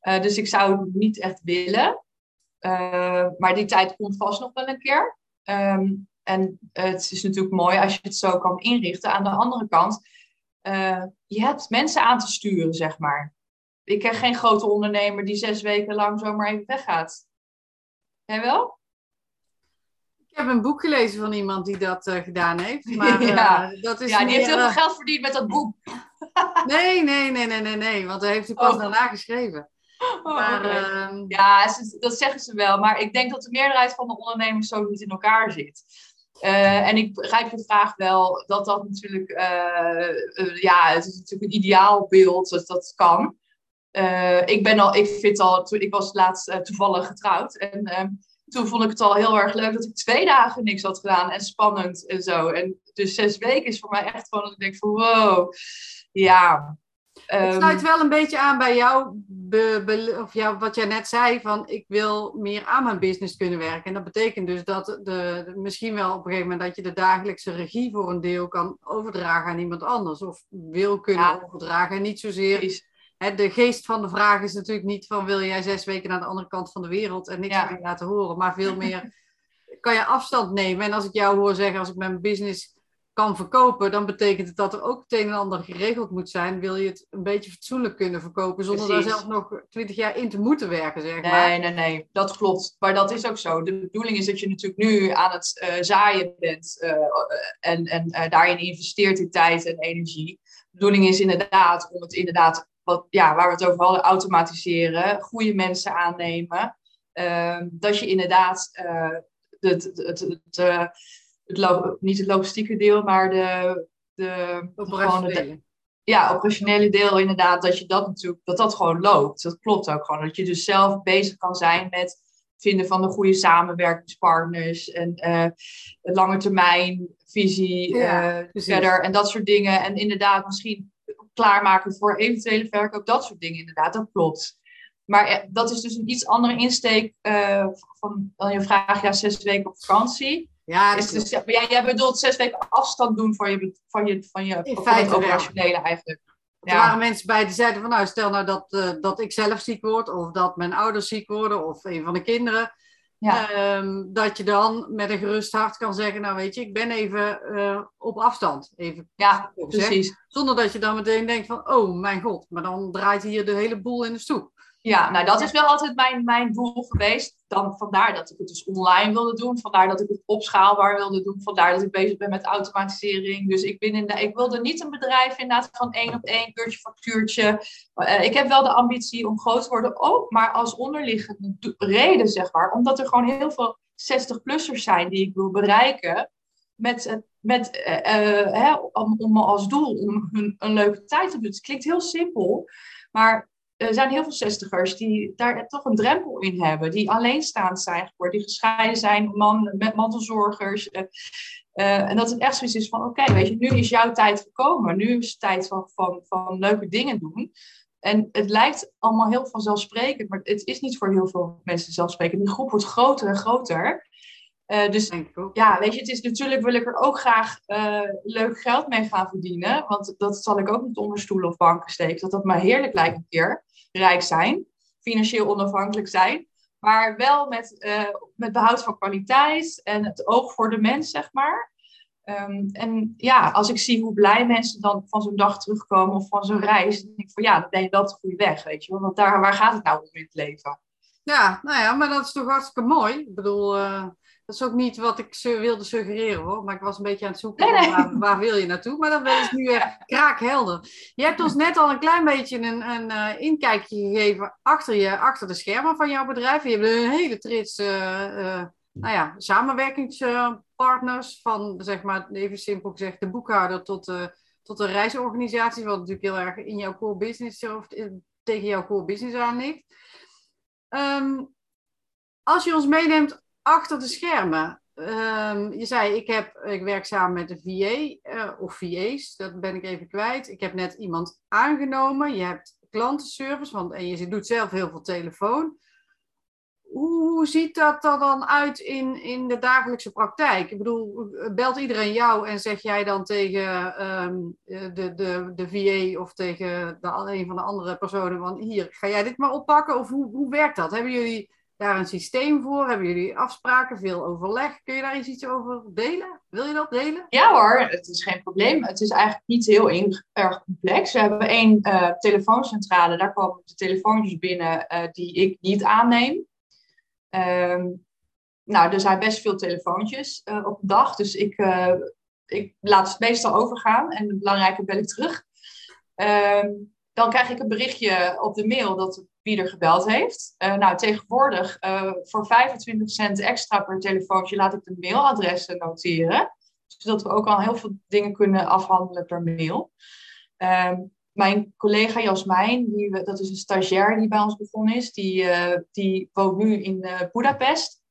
[SPEAKER 2] Uh, dus ik zou het niet echt willen. Uh, maar die tijd komt vast nog wel een keer. En het is natuurlijk mooi als je het zo kan inrichten. Aan de andere kant, je hebt mensen aan te sturen, zeg maar. Ik ken geen grote ondernemer die zes weken lang zomaar even weggaat. Jij wel?
[SPEAKER 1] Ik heb een boek gelezen van iemand die dat uh, gedaan heeft. Maar, ja.
[SPEAKER 2] Uh, dat is ja, die heeft heel veel geld verdiend met dat boek.
[SPEAKER 1] nee, nee, nee, nee, nee, nee. Want hij heeft hij pas oh. daarna geschreven.
[SPEAKER 2] Oh, maar, okay. uh, ja, dat zeggen ze wel. Maar ik denk dat de meerderheid van de ondernemers zo niet in elkaar zit. Uh, en ik begrijp je vraag wel dat dat natuurlijk, ja, het is natuurlijk een ideaal beeld dat dat kan. ik ben al, ik vind al, ik was laatst toevallig getrouwd en ehm, toen vond ik het al heel erg leuk dat ik twee dagen niks had gedaan en spannend en zo. En dus zes weken is voor mij echt gewoon dat ik denk van wow, ja.
[SPEAKER 1] Het sluit ehm, wel een beetje aan bij jou, be, of jou, wat jij net zei, van ik wil meer aan mijn business kunnen werken. En dat betekent dus dat de, de, misschien wel op een gegeven moment dat je de dagelijkse regie voor een deel kan overdragen aan iemand anders. Of wil kunnen overdragen en niet zozeer de geest van de vraag is natuurlijk niet van wil jij zes weken naar de andere kant van de wereld en niks ja. laten horen, maar veel meer kan je afstand nemen. En als ik jou hoor zeggen, als ik mijn business kan verkopen, dan betekent het dat er ook het een en ander geregeld moet zijn. Wil je het een beetje fatsoenlijk kunnen verkopen, zonder Precies. daar zelf nog twintig jaar in te moeten werken, zeg
[SPEAKER 2] maar. Nee, nee, nee, dat klopt. Maar dat is ook zo. De bedoeling is dat je natuurlijk nu aan het uh, zaaien bent uh, en, en uh, daarin investeert in tijd en energie. De bedoeling is inderdaad om het inderdaad wat, ja, waar we het over hadden, automatiseren, goede mensen aannemen. Uh, dat je inderdaad uh, het, het, het, uh, het niet het logistieke deel, maar de, de,
[SPEAKER 1] operationele.
[SPEAKER 2] ja, operationele deel inderdaad, dat je dat natuurlijk, dat dat gewoon loopt. Dat klopt ook gewoon. Dat je dus zelf bezig kan zijn met vinden van de goede samenwerkingspartners en uh, lange termijn visie ja, verder en dat soort dingen. En inderdaad, misschien klaarmaken voor eventuele verkoop, dat soort dingen inderdaad, dat klopt. Maar eh, dat is dus een iets andere insteek uh, van dan je vraag, ja, zes weken op vakantie. Ja, is dus, ja, jij bedoelt zes weken afstand doen van je, van je, van je
[SPEAKER 1] In het
[SPEAKER 2] operationele eigenlijk.
[SPEAKER 1] Ja. Er waren mensen bij die zeiden van nou, stel nou dat, uh, dat ik zelf ziek word, of dat mijn ouders ziek worden, of een van de kinderen. Ja. Um, dat je dan met een gerust hart kan zeggen, nou weet je, ik ben even uh, op afstand. Even
[SPEAKER 2] ja, precies.
[SPEAKER 1] Zonder dat je dan meteen denkt van, oh mijn god, maar dan draait hier de hele boel in de stoep.
[SPEAKER 2] Ja, nou dat is wel altijd mijn, mijn doel geweest. Dan, vandaar dat ik het dus online wilde doen. Vandaar dat ik het opschaalbaar wilde doen. Vandaar dat ik bezig ben met automatisering. Dus ik, ben in de, ik wilde niet een bedrijf inderdaad van één op één, uurtje factuurtje. Uh, ik heb wel de ambitie om groot te worden. Ook maar als onderliggende reden, zeg maar. Omdat er gewoon heel veel 60-plussers zijn die ik wil bereiken. Met, met, uh, uh, hè, om, om als doel om hun een leuke tijd te doen. Het klinkt heel simpel. Maar er zijn heel veel zestigers die daar toch een drempel in hebben. Die alleenstaand zijn geworden, die gescheiden zijn man, met mantelzorgers. Uh, uh, en dat het echt zoiets is van, oké, weet je, nu is jouw tijd gekomen. Nu is het tijd van, van, van leuke dingen doen. En het lijkt allemaal heel vanzelfsprekend, maar het is niet voor heel veel mensen vanzelfsprekend. Die groep wordt groter en groter. Uh, dus ja, weet je, het is natuurlijk wil ik er ook graag uh, leuk geld mee gaan verdienen. Want dat zal ik ook niet onder stoelen of banken steken. Dat dat maar heerlijk lijkt een keer. Rijk zijn, financieel onafhankelijk zijn. Maar wel met, uh, met behoud van kwaliteit en het oog voor de mens, zeg maar. Um, en ja, als ik zie hoe blij mensen dan van zo'n dag terugkomen of van zo'n reis, dan denk ik van ja, dan ben je wel de goede weg, weet je. Want daar, waar gaat het nou om in het leven?
[SPEAKER 1] Ja, nou ja, maar dat is toch hartstikke mooi. Ik bedoel, uh, dat is ook niet wat ik wilde suggereren hoor. Maar ik was een beetje aan het zoeken nee, nee. Waar, waar, wil je naartoe. Maar dan ben ik nu kraakhelder. Je hebt ons net al een klein beetje een, een uh, inkijkje gegeven achter, je, achter de schermen van jouw bedrijf. Je hebt een hele trits nou ja, samenwerkingspartners. Van zeg maar, even simpel gezegd, de boekhouder tot de, tot de reisorganisatie. Wat natuurlijk heel erg in jouw core business of tegen jouw core business aan ligt. Um, als je ons meeneemt achter de schermen. Um, je zei, ik, heb, ik werk samen met een VA uh, of VA's, dat ben ik even kwijt. Ik heb net iemand aangenomen. Je hebt klantenservice, want en je doet zelf heel veel telefoon. Hoe ziet dat er dan uit in, in de dagelijkse praktijk? Ik bedoel, belt iedereen jou en zeg jij dan tegen um, de, de, de VA of tegen de, een van de andere personen van hier, ga jij dit maar oppakken? Of hoe, hoe werkt dat? Hebben jullie daar een systeem voor? Hebben jullie afspraken, veel overleg? Kun je daar iets over delen? Wil je dat delen?
[SPEAKER 2] Ja hoor, het is geen probleem. Het is eigenlijk niet heel erg complex. We hebben één uh, telefooncentrale, daar komen de telefoontjes binnen uh, die ik niet aanneem. Um, nou, er zijn best veel telefoontjes uh, op een dag, dus ik, ik laat het meestal overgaan en de belangrijke bel ik terug. Um, dan krijg ik een berichtje op de mail dat wie er gebeld heeft. Uh, nou, tegenwoordig uh, voor 25 cent extra per telefoontje laat ik de mailadressen noteren. Zodat we ook al heel veel dingen kunnen afhandelen per mail. Uh, mijn collega Jasmijn, die, dat is een stagiair die bij ons begonnen is, die, uh, die woont nu in Budapest.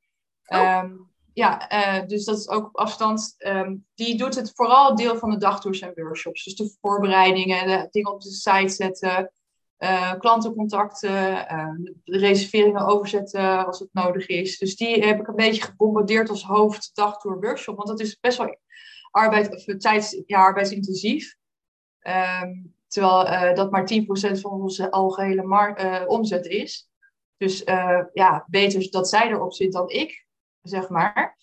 [SPEAKER 2] Oh. Um, ja, dus dat is ook op afstand. Um, die doet het vooral deel van de dagtours en workshops. Dus de voorbereidingen, de dingen op de site zetten, uh, klantencontacten, uh, de reserveringen overzetten als het nodig is. Dus die heb ik een beetje gebombardeerd als hoofd dagtour workshop, want dat is best wel arbeid, of, tijds, ja, arbeidsintensief. Um, terwijl uh, dat maar 10% van onze algehele mar- omzet is. Dus ja, beter dat zij erop zit dan ik, zeg maar.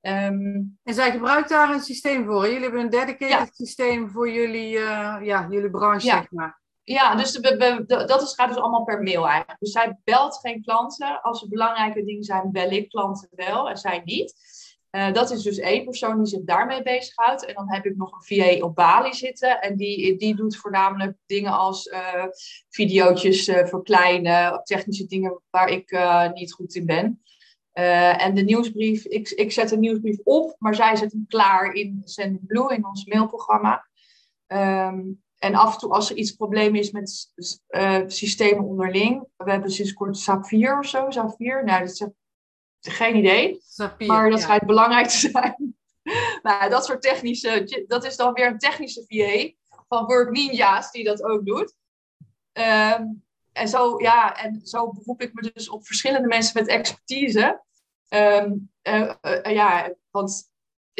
[SPEAKER 2] Um,
[SPEAKER 1] en zij gebruikt daar een systeem voor. Jullie hebben een dedicated ja. systeem voor jullie, ja, jullie branche, ja. zeg maar.
[SPEAKER 2] Ja, dus de, dat is, gaat dus allemaal per mail eigenlijk. Dus zij belt geen klanten. Als er belangrijke dingen zijn, bel ik klanten wel en zij niet. Uh, dat is dus één persoon die zich daarmee bezighoudt. En dan heb ik nog een VA op Bali zitten. En die, die doet voornamelijk dingen als uh, verkleinen, technische dingen waar ik niet goed in ben. en de nieuwsbrief, ik, ik zet een nieuwsbrief op, maar zij zet hem klaar in Sendblue, in ons mailprogramma. Um, en af en toe als er iets probleem is met uh, systemen onderling. We hebben sinds kort SAP 4 of zo, SAP 4. Nou, dat is geen idee. maar dat schijnt belangrijk te zijn. nou, dat soort technische, dat is dan weer een technische VA van Work Ninja's die dat ook doet. Um, en, zo, ja, en zo beroep ik me dus op verschillende mensen met expertise. Um, uh, uh, ja, want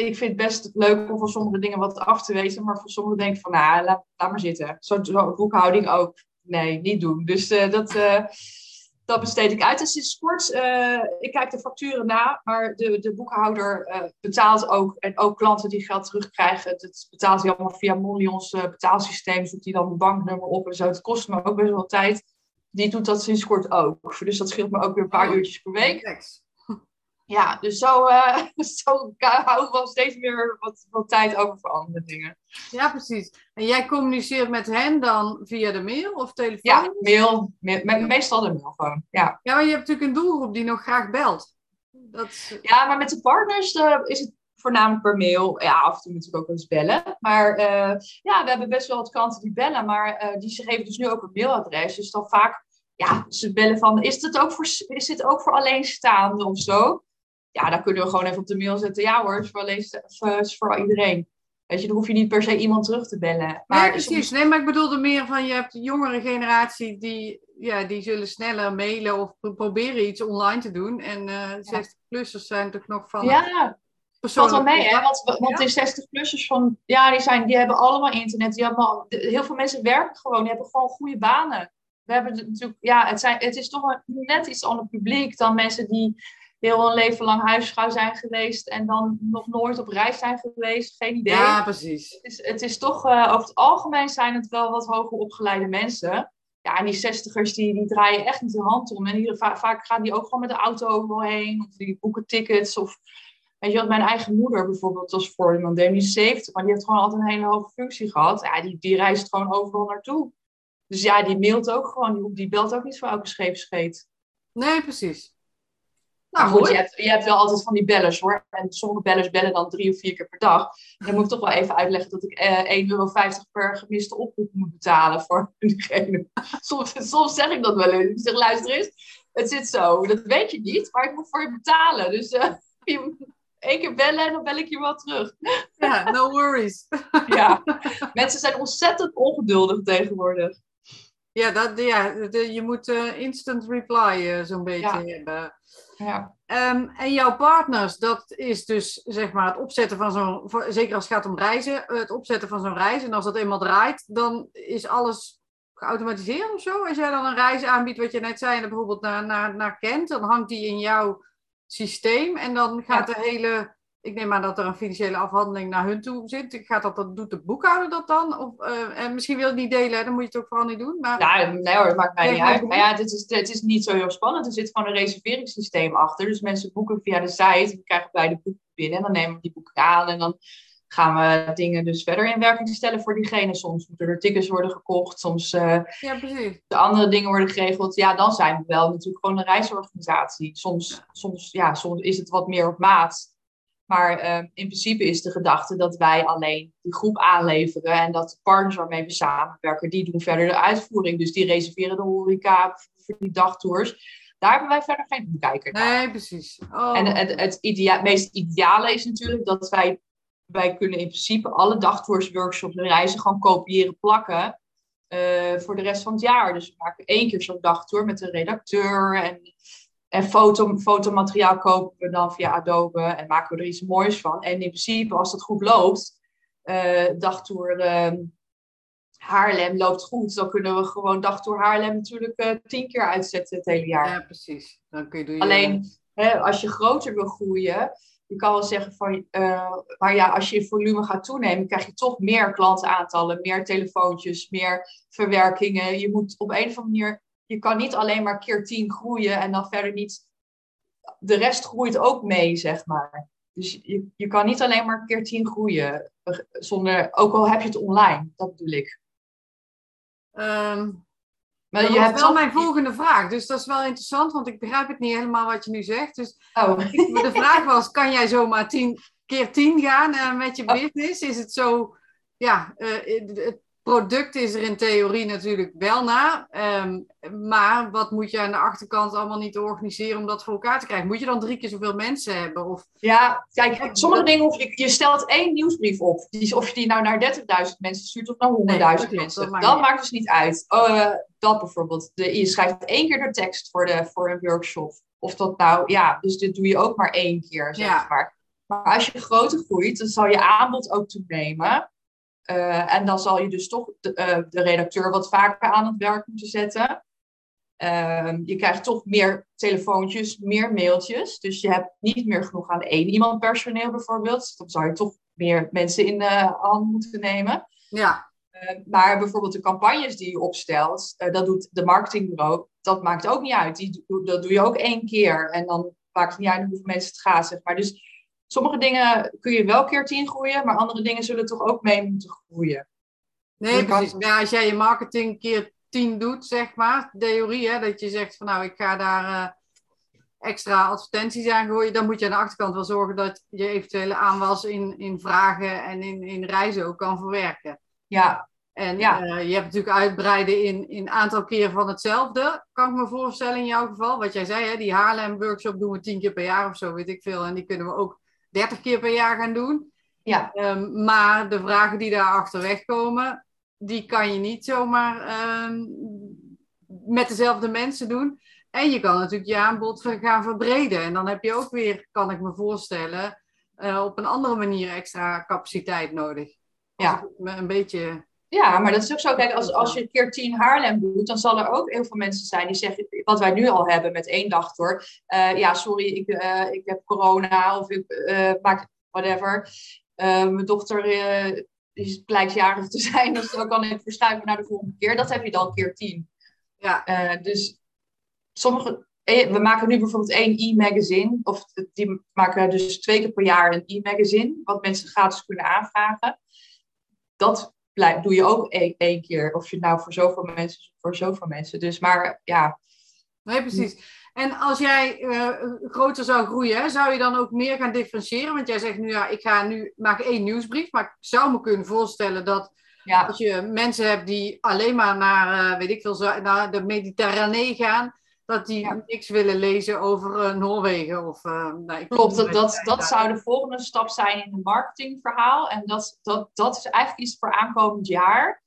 [SPEAKER 2] ik vind het best leuk om van sommige dingen wat af te weten, maar voor sommige denk ik van, nou, laat, laat maar zitten. Zo, zo boekhouding ook. Nee, niet doen. Dus uh, dat, uh, dat besteed ik uit. En sinds kort, uh, ik kijk de facturen na, maar de, de boekhouder betaalt ook, en ook klanten die geld terugkrijgen, dat betaalt hij allemaal via Mollions betaalsysteem, zoekt hij dan een banknummer op en zo. Het kost me ook best wel tijd. Die doet dat sinds kort ook. Dus dat scheelt me ook weer een paar uurtjes per week ja, dus zo, uh, zo hou ik wel steeds meer wat, wat tijd over voor andere dingen.
[SPEAKER 1] Ja, precies. En jij communiceert met hen dan via de mail of telefoon?
[SPEAKER 2] Ja, mail. meestal de mail gewoon, ja.
[SPEAKER 1] Ja, maar je hebt natuurlijk een doelgroep die nog graag belt. Dat...
[SPEAKER 2] Ja, maar met de partners uh, is het voornamelijk per mail. Ja, af en toe natuurlijk ook wel eens bellen. Maar uh, ja, we hebben best wel wat klanten die bellen, maar die ze geven dus nu ook een mailadres. Dus dan vaak, ja, ze bellen van, is dit ook voor, is dit ook voor alleenstaanden of zo? Ja, dan kunnen we gewoon even op de mail zetten. Ja hoor, is voor, alleen, is voor iedereen. Weet je, dan hoef je niet per se iemand terug te bellen. Maar
[SPEAKER 1] nee, precies. Nee, maar ik bedoelde meer van je hebt de jongere generatie die, ja, die zullen sneller mailen of proberen iets online te doen. En uh, 60-plussers zijn toch nog van.
[SPEAKER 2] Ja, valt wel mee, hè? Want, want ja? de 60-plussers van, ja, die, zijn, die hebben allemaal internet. Die hebben al, heel veel mensen werken gewoon, die hebben gewoon goede banen. We hebben natuurlijk, ja, het, zijn, het is toch net iets ander publiek dan mensen die heel een leven lang huisvrouw zijn geweest en dan nog nooit op reis zijn geweest. Geen idee.
[SPEAKER 1] Ja, precies.
[SPEAKER 2] Het is, het is toch, uh, over het algemeen zijn het wel wat hoger opgeleide mensen. Ja, en die zestigers die, die draaien echt niet de hand om. En die, vaak gaan die ook gewoon met de auto overal heen. Of die boeken tickets. Of Weet je wat, mijn eigen moeder bijvoorbeeld was voor iemand die 70, maar die heeft gewoon altijd een hele hoge functie gehad. Ja, die, die reist gewoon overal naartoe. Dus ja, die mailt ook gewoon, die, die belt ook niet voor elke scheepscheet.
[SPEAKER 1] Nee, precies.
[SPEAKER 2] Nou, goed, je hebt, je hebt wel altijd van die bellers hoor. En sommige bellers bellen dan drie of vier keer per dag. Dan moet ik toch wel even uitleggen dat ik eh, 1,50 euro per gemiste oproep moet betalen voor diegene. Soms, soms zeg ik dat wel eens. Ik zeg, luister eens, het zit zo. Dat weet je niet, maar ik moet voor je betalen. Dus uh, één keer bellen en dan bel ik je wel terug.
[SPEAKER 1] Ja, no worries.
[SPEAKER 2] ja, mensen zijn ontzettend ongeduldig tegenwoordig.
[SPEAKER 1] Ja, dat, ja je moet uh, instant reply uh, zo'n beetje
[SPEAKER 2] ja.
[SPEAKER 1] hebben.
[SPEAKER 2] Ja.
[SPEAKER 1] Um, en jouw partners, dat is dus zeg maar het opzetten van zo'n, zeker als het gaat om reizen, het opzetten van zo'n reis. En als dat eenmaal draait, dan is alles geautomatiseerd of zo. Als jij dan een reis aanbiedt, wat je net zei, en bijvoorbeeld naar, naar, naar Kent, dan hangt die in jouw systeem. En dan gaat ja. de hele, ik neem aan dat er een financiële afhandeling naar hun toe zit. Gaat dat, dat doet de boekhouder dat dan? Of, uh, en misschien wil je het niet delen, dan moet je het ook vooral niet doen. Maar...
[SPEAKER 2] Nee hoor, dat maakt mij niet uit. Maar ja, het is, het is niet zo heel spannend. Er zit gewoon een reserveringssysteem achter. Dus mensen boeken via de site. We krijgen bij de boeken binnen. En dan nemen we die boeken aan. En dan gaan we dingen dus verder in werking stellen voor diegene. Soms moeten er tickets worden gekocht, soms uh,
[SPEAKER 1] ja,
[SPEAKER 2] de andere dingen worden geregeld. Ja, dan zijn we wel natuurlijk gewoon een reisorganisatie. Soms, ja. soms, ja, soms is het wat meer op maat. Maar uh, in principe is de gedachte dat wij alleen die groep aanleveren en dat de partners waarmee we samenwerken, die doen verder de uitvoering. Dus die reserveren de horeca voor die dagtours. Daar hebben wij verder geen omkijker
[SPEAKER 1] naar. Nee, precies. Oh.
[SPEAKER 2] En het, het idea meest ideale is natuurlijk dat wij wij kunnen in principe alle dagtoursworkshops en reizen gewoon kopiëren, plakken. Uh, voor de rest van het jaar. Dus we maken één keer zo'n dagtour met een redacteur. En, en foto, fotomateriaal kopen we dan via Adobe. En maken we er iets moois van. En in principe, als dat goed loopt, uh, dagtour uh, Haarlem loopt goed. Dan kunnen we gewoon dagtour Haarlem natuurlijk uh, tien keer uitzetten het hele jaar.
[SPEAKER 1] Ja, precies. Dan kun je, doe je
[SPEAKER 2] Alleen, hè, als je groter wil groeien je kan wel zeggen van, uh, maar ja, als je in volume gaat toenemen, krijg je toch meer klantaantallen, meer telefoontjes, meer verwerkingen. Je moet op een of andere manier, je kan niet alleen maar keer tien groeien en dan verder niet, de rest groeit ook mee, zeg maar. Dus je, je kan niet alleen maar keer tien groeien, zonder, ook al heb je het online, dat bedoel ik.
[SPEAKER 1] Um, maar dat je hebt wel mijn volgende vraag. Dus dat is wel interessant, want ik begrijp het niet helemaal wat je nu zegt. Dus
[SPEAKER 2] oh.
[SPEAKER 1] de vraag was, kan jij zomaar tien keer tien gaan uh, met je oh. business? Is het zo, ja, uh, het product is er in theorie natuurlijk wel na. Um, maar wat moet je aan de achterkant allemaal niet organiseren om dat voor elkaar te krijgen? Moet je dan drie keer zoveel mensen hebben? Of...
[SPEAKER 2] Ja, kijk, sommige dingen, of je, je stelt één nieuwsbrief op. Die, of je die nou naar 30.000 mensen stuurt of naar 100.000 nee, mensen. Dat, maakt, dus niet uit. Uh, dat bijvoorbeeld. De, je schrijft één keer de tekst voor, de, voor een workshop. Of dat nou, ja, dus dit doe je ook maar één keer, zeg ja. maar. Maar als je groter groeit, dan zal je aanbod ook toenemen. Uh, en dan zal je dus toch de, uh, de, redacteur wat vaker aan het werk moeten zetten. Uh, je krijgt toch meer telefoontjes, meer mailtjes. Dus je hebt niet meer genoeg aan één iemand personeel bijvoorbeeld. Dan zou je toch meer mensen in de hand moeten nemen.
[SPEAKER 1] Ja.
[SPEAKER 2] Eh, maar bijvoorbeeld de campagnes die je opstelt, dat doet de marketingbureau. Dat maakt ook niet uit. Die, dat doe je ook één keer. En dan maakt het niet uit hoeveel mensen het gaat, zeg maar. Dus sommige dingen kun je wel keer tien groeien, maar andere dingen zullen toch ook mee moeten groeien.
[SPEAKER 1] Nee, precies. Ja, als jij je marketing keer tien doet, zeg maar, theorie, hè, dat je zegt van nou, ik ga daar uh, extra advertenties aan gooien, dan moet je aan de achterkant wel zorgen dat je eventuele aanwas in, in vragen en in, in reizen ook kan verwerken.
[SPEAKER 2] Ja.
[SPEAKER 1] En ja. Uh, je hebt natuurlijk uitbreiden in, in aantal keren van hetzelfde, kan ik me voorstellen in jouw geval. Wat jij zei, hè, die Haarlem workshop doen we tien keer per jaar of zo, weet ik veel. En die kunnen we ook 30 keer per jaar gaan doen.
[SPEAKER 2] Ja.
[SPEAKER 1] Ehm, maar de vragen die daar achterweg komen, die kan je niet zomaar ehm, met dezelfde mensen doen. En je kan natuurlijk je aanbod gaan verbreden. En dan heb je ook weer, kan ik me voorstellen, uh, op een andere manier extra capaciteit nodig.
[SPEAKER 2] Ja.
[SPEAKER 1] Een beetje
[SPEAKER 2] ja, maar dat is ook zo. Kijk, als, als je een keer tien Haarlem doet, dan zal er ook heel veel mensen zijn die zeggen, wat wij nu al hebben met één dag door. Uh, ja, sorry, ik, uh, ik heb corona of ik uh, maak whatever. mijn dochter die blijkt jarig te zijn, dus dan kan ik verschuiven naar de volgende keer. Dat heb je dan keer tien. Ja. dus sommige, we maken nu bijvoorbeeld één e-magazine, of die maken dus twee keer per jaar een e-magazine, wat mensen gratis kunnen aanvragen. Dat doe je ook één, keer. Of je nou voor zoveel mensen voor zoveel mensen. Dus maar ja.
[SPEAKER 1] Nee, precies. En als jij uh, groter zou groeien, zou je dan ook meer gaan differentiëren? Want jij zegt nu, ja, ik ga nu maak één nieuwsbrief. Maar ik zou me kunnen voorstellen dat ja. als je mensen hebt die alleen maar naar, uh, weet ik veel, naar de Mediterranee gaan, dat die niks willen lezen over uh, Noorwegen. Of, uh,
[SPEAKER 2] nou, Klopt, dat, dat, dat zou de volgende stap zijn in het marketingverhaal. En dat, dat, dat is eigenlijk iets voor aankomend jaar.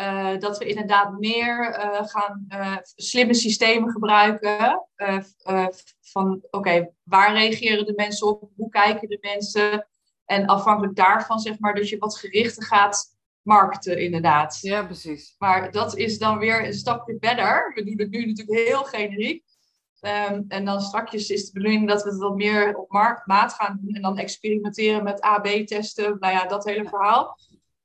[SPEAKER 2] Uh, dat we inderdaad meer gaan slimme systemen gebruiken. van oké, waar reageren de mensen op? Hoe kijken de mensen? En afhankelijk daarvan, zeg maar, dat je wat gerichter gaat markten, inderdaad.
[SPEAKER 1] Ja, precies.
[SPEAKER 2] Maar dat is dan weer een stapje verder. We doen het nu natuurlijk heel generiek. Ehm, en dan straks is de bedoeling dat we het wat meer op marktmaat gaan doen. En dan experimenteren met AB-testen. Nou ja, dat hele verhaal.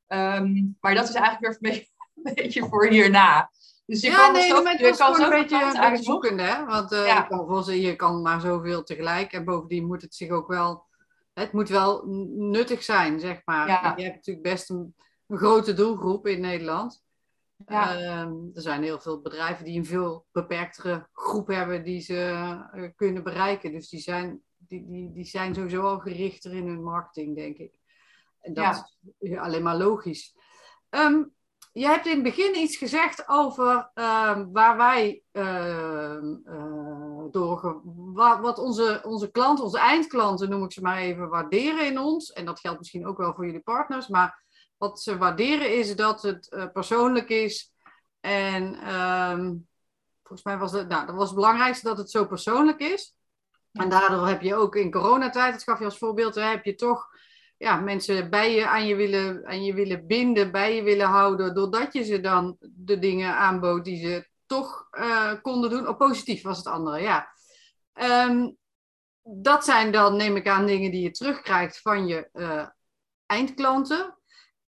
[SPEAKER 2] Ehm, maar dat is eigenlijk weer een beetje voor hierna.
[SPEAKER 1] Dus je ja, kan nee, maar het kan een beetje, een beetje zoekende, hè? Want uh, ja. je, kan, je kan maar zoveel tegelijk. En bovendien moet het zich ook wel... Het moet wel nuttig zijn, zeg maar. Ja. Je hebt natuurlijk best een een grote doelgroep in Nederland. Ja. Ehm, er zijn heel veel bedrijven die een veel beperktere groep hebben die ze uh, kunnen bereiken. Dus die zijn, die, die, die zijn sowieso al gerichter in hun marketing, denk ik. En dat is alleen maar logisch. Um, je hebt in het begin iets gezegd over uh, waar wij uh, door, wat, wat onze, onze klanten, onze eindklanten noem ik ze maar even, waarderen in ons. En dat geldt misschien ook wel voor jullie partners, maar wat ze waarderen is dat het uh, persoonlijk is. En ehm, volgens mij was het, nou, dat was het belangrijkste dat het zo persoonlijk is. En daardoor heb je ook in coronatijd, dat gaf je als voorbeeld, hè, heb je toch ja, mensen bij je aan je, willen, aan je willen binden, bij je willen houden, doordat je ze dan de dingen aanbood die ze toch uh, konden doen. Of positief was het andere, ja. Um, dat zijn dan, neem ik aan, dingen die je terugkrijgt van je uh, eindklanten.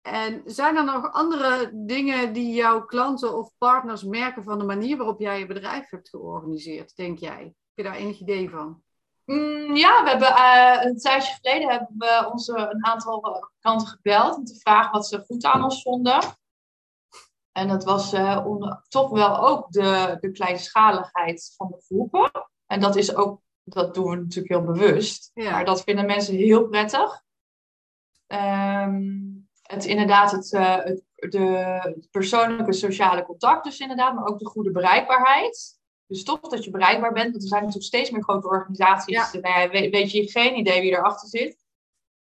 [SPEAKER 1] En zijn er nog andere dingen die jouw klanten of partners merken van de manier waarop jij je bedrijf hebt georganiseerd, denk jij? Heb je daar enig idee van?
[SPEAKER 2] Mm, ja, we hebben uh, een tijdje geleden hebben we onze een aantal klanten gebeld om te vragen wat ze goed aan ons vonden. En dat was uh, onder, toch wel ook de, de kleinschaligheid van de groepen. En dat is ook, dat doen we natuurlijk heel bewust. Maar dat vinden mensen heel prettig. Um, het inderdaad het, uh, het, de persoonlijke sociale contact dus inderdaad, maar ook de goede bereikbaarheid. Dus toch dat je bereikbaar bent, want er zijn natuurlijk steeds meer grote organisaties. Ja. Nou weet, weet, je geen idee wie erachter zit.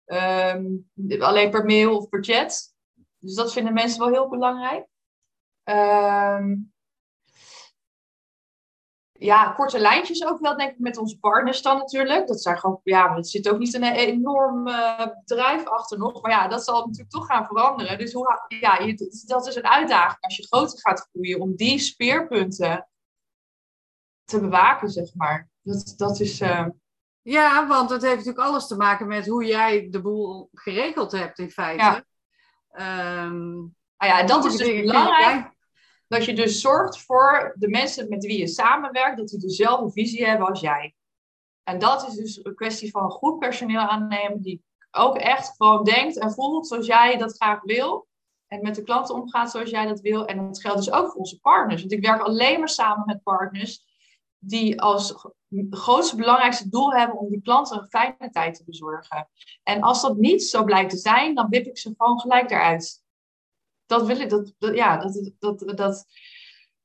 [SPEAKER 2] Um, alleen per mail of per chat. Dus dat vinden mensen wel heel belangrijk. Um, ja, korte lijntjes ook wel, denk ik, met onze partners dan natuurlijk. Dat zijn gewoon, ja, er zit ook niet een enorm uh, bedrijf achter nog. Maar ja, dat zal natuurlijk toch gaan veranderen. Dus hoe, ja, dat is een uitdaging als je groter gaat groeien, om die speerpunten te bewaken, zeg maar. Dat, dat is. Uh...
[SPEAKER 1] Ja, want het heeft natuurlijk alles te maken met hoe jij de boel geregeld hebt, in feite. Ja,
[SPEAKER 2] um, ah ja dat is dus belangrijk dat je dus zorgt voor de mensen met wie je samenwerkt, dat die dezelfde visie hebben als jij. En dat is dus een kwestie van goed personeel aannemen, die ook echt gewoon denkt en voelt zoals jij dat graag wil. En met de klanten omgaat zoals jij dat wil. En dat geldt dus ook voor onze partners. Want ik werk alleen maar samen met partners die als grootste belangrijkste doel hebben om die klanten een fijne tijd te bezorgen. En als dat niet zo blijkt te zijn, dan wip ik ze gewoon gelijk eruit dat wil ik. Dat, ja, dat, dat, dat,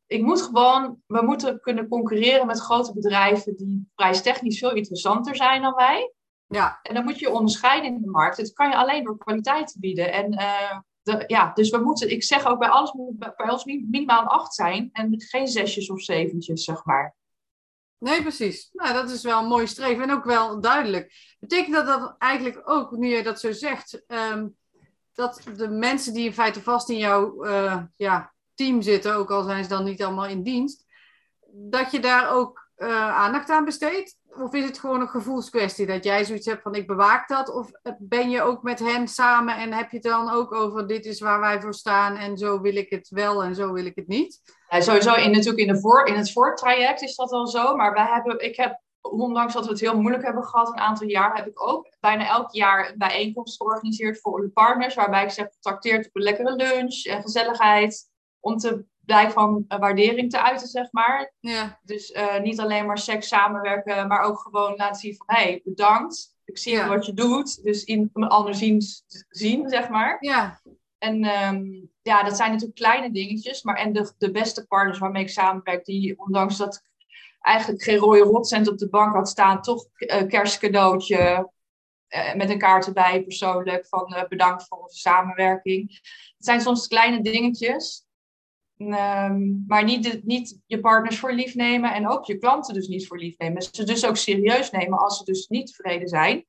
[SPEAKER 2] ik moet gewoon, we moeten kunnen concurreren met grote bedrijven die prijstechnisch veel interessanter zijn dan wij.
[SPEAKER 1] Ja.
[SPEAKER 2] En dan moet je onderscheiden in de markt. Dat kan je alleen door kwaliteit bieden. En uh, de, ja, dus we moeten, ik zeg ook bij alles moet bij ons minimaal acht zijn. En geen zesjes of zeventjes, zeg maar.
[SPEAKER 1] Nee, precies. Nou, dat is wel een mooi streven en ook wel duidelijk. Betekent dat dat eigenlijk ook, nu je dat zo zegt, um, dat de mensen die in feite vast in jouw uh, ja, team zitten, ook al zijn ze dan niet allemaal in dienst, dat je daar ook uh, aandacht aan besteedt? Of is het gewoon een gevoelskwestie dat jij zoiets hebt van ik bewaak dat? Of ben je ook met hen samen en heb je het dan ook over dit is waar wij voor staan en zo wil ik het wel en zo wil ik het niet?
[SPEAKER 2] Sowieso in, natuurlijk in, de voor, in het voortraject is dat wel zo. Maar wij hebben, ik heb, ondanks dat we het heel moeilijk hebben gehad een aantal jaar, heb ik ook bijna elk jaar een bijeenkomst georganiseerd voor de partners. Waarbij ik zeg, getrakteerd op een lekkere lunch en gezelligheid. Om te blijk van waardering te uiten, zeg maar.
[SPEAKER 1] Ja.
[SPEAKER 2] Dus uh, niet alleen maar seks samenwerken, maar ook gewoon laten zien van, hé, hey, bedankt. Ik zie ja. wat je doet. Dus in een ander zien, zien zeg maar.
[SPEAKER 1] Ja.
[SPEAKER 2] En um, ja, dat zijn natuurlijk kleine dingetjes. Maar en de, de beste partners waarmee ik samenwerk, die ondanks dat ik eigenlijk geen rode rotcent op de bank had staan, toch uh, kerstcadeautje uh, met een kaart erbij persoonlijk van uh, bedankt voor onze samenwerking. Het zijn soms kleine dingetjes. Um, maar niet, de, niet je partners voor lief nemen en ook je klanten dus niet voor lief nemen. Ze dus ook serieus nemen als ze dus niet tevreden zijn.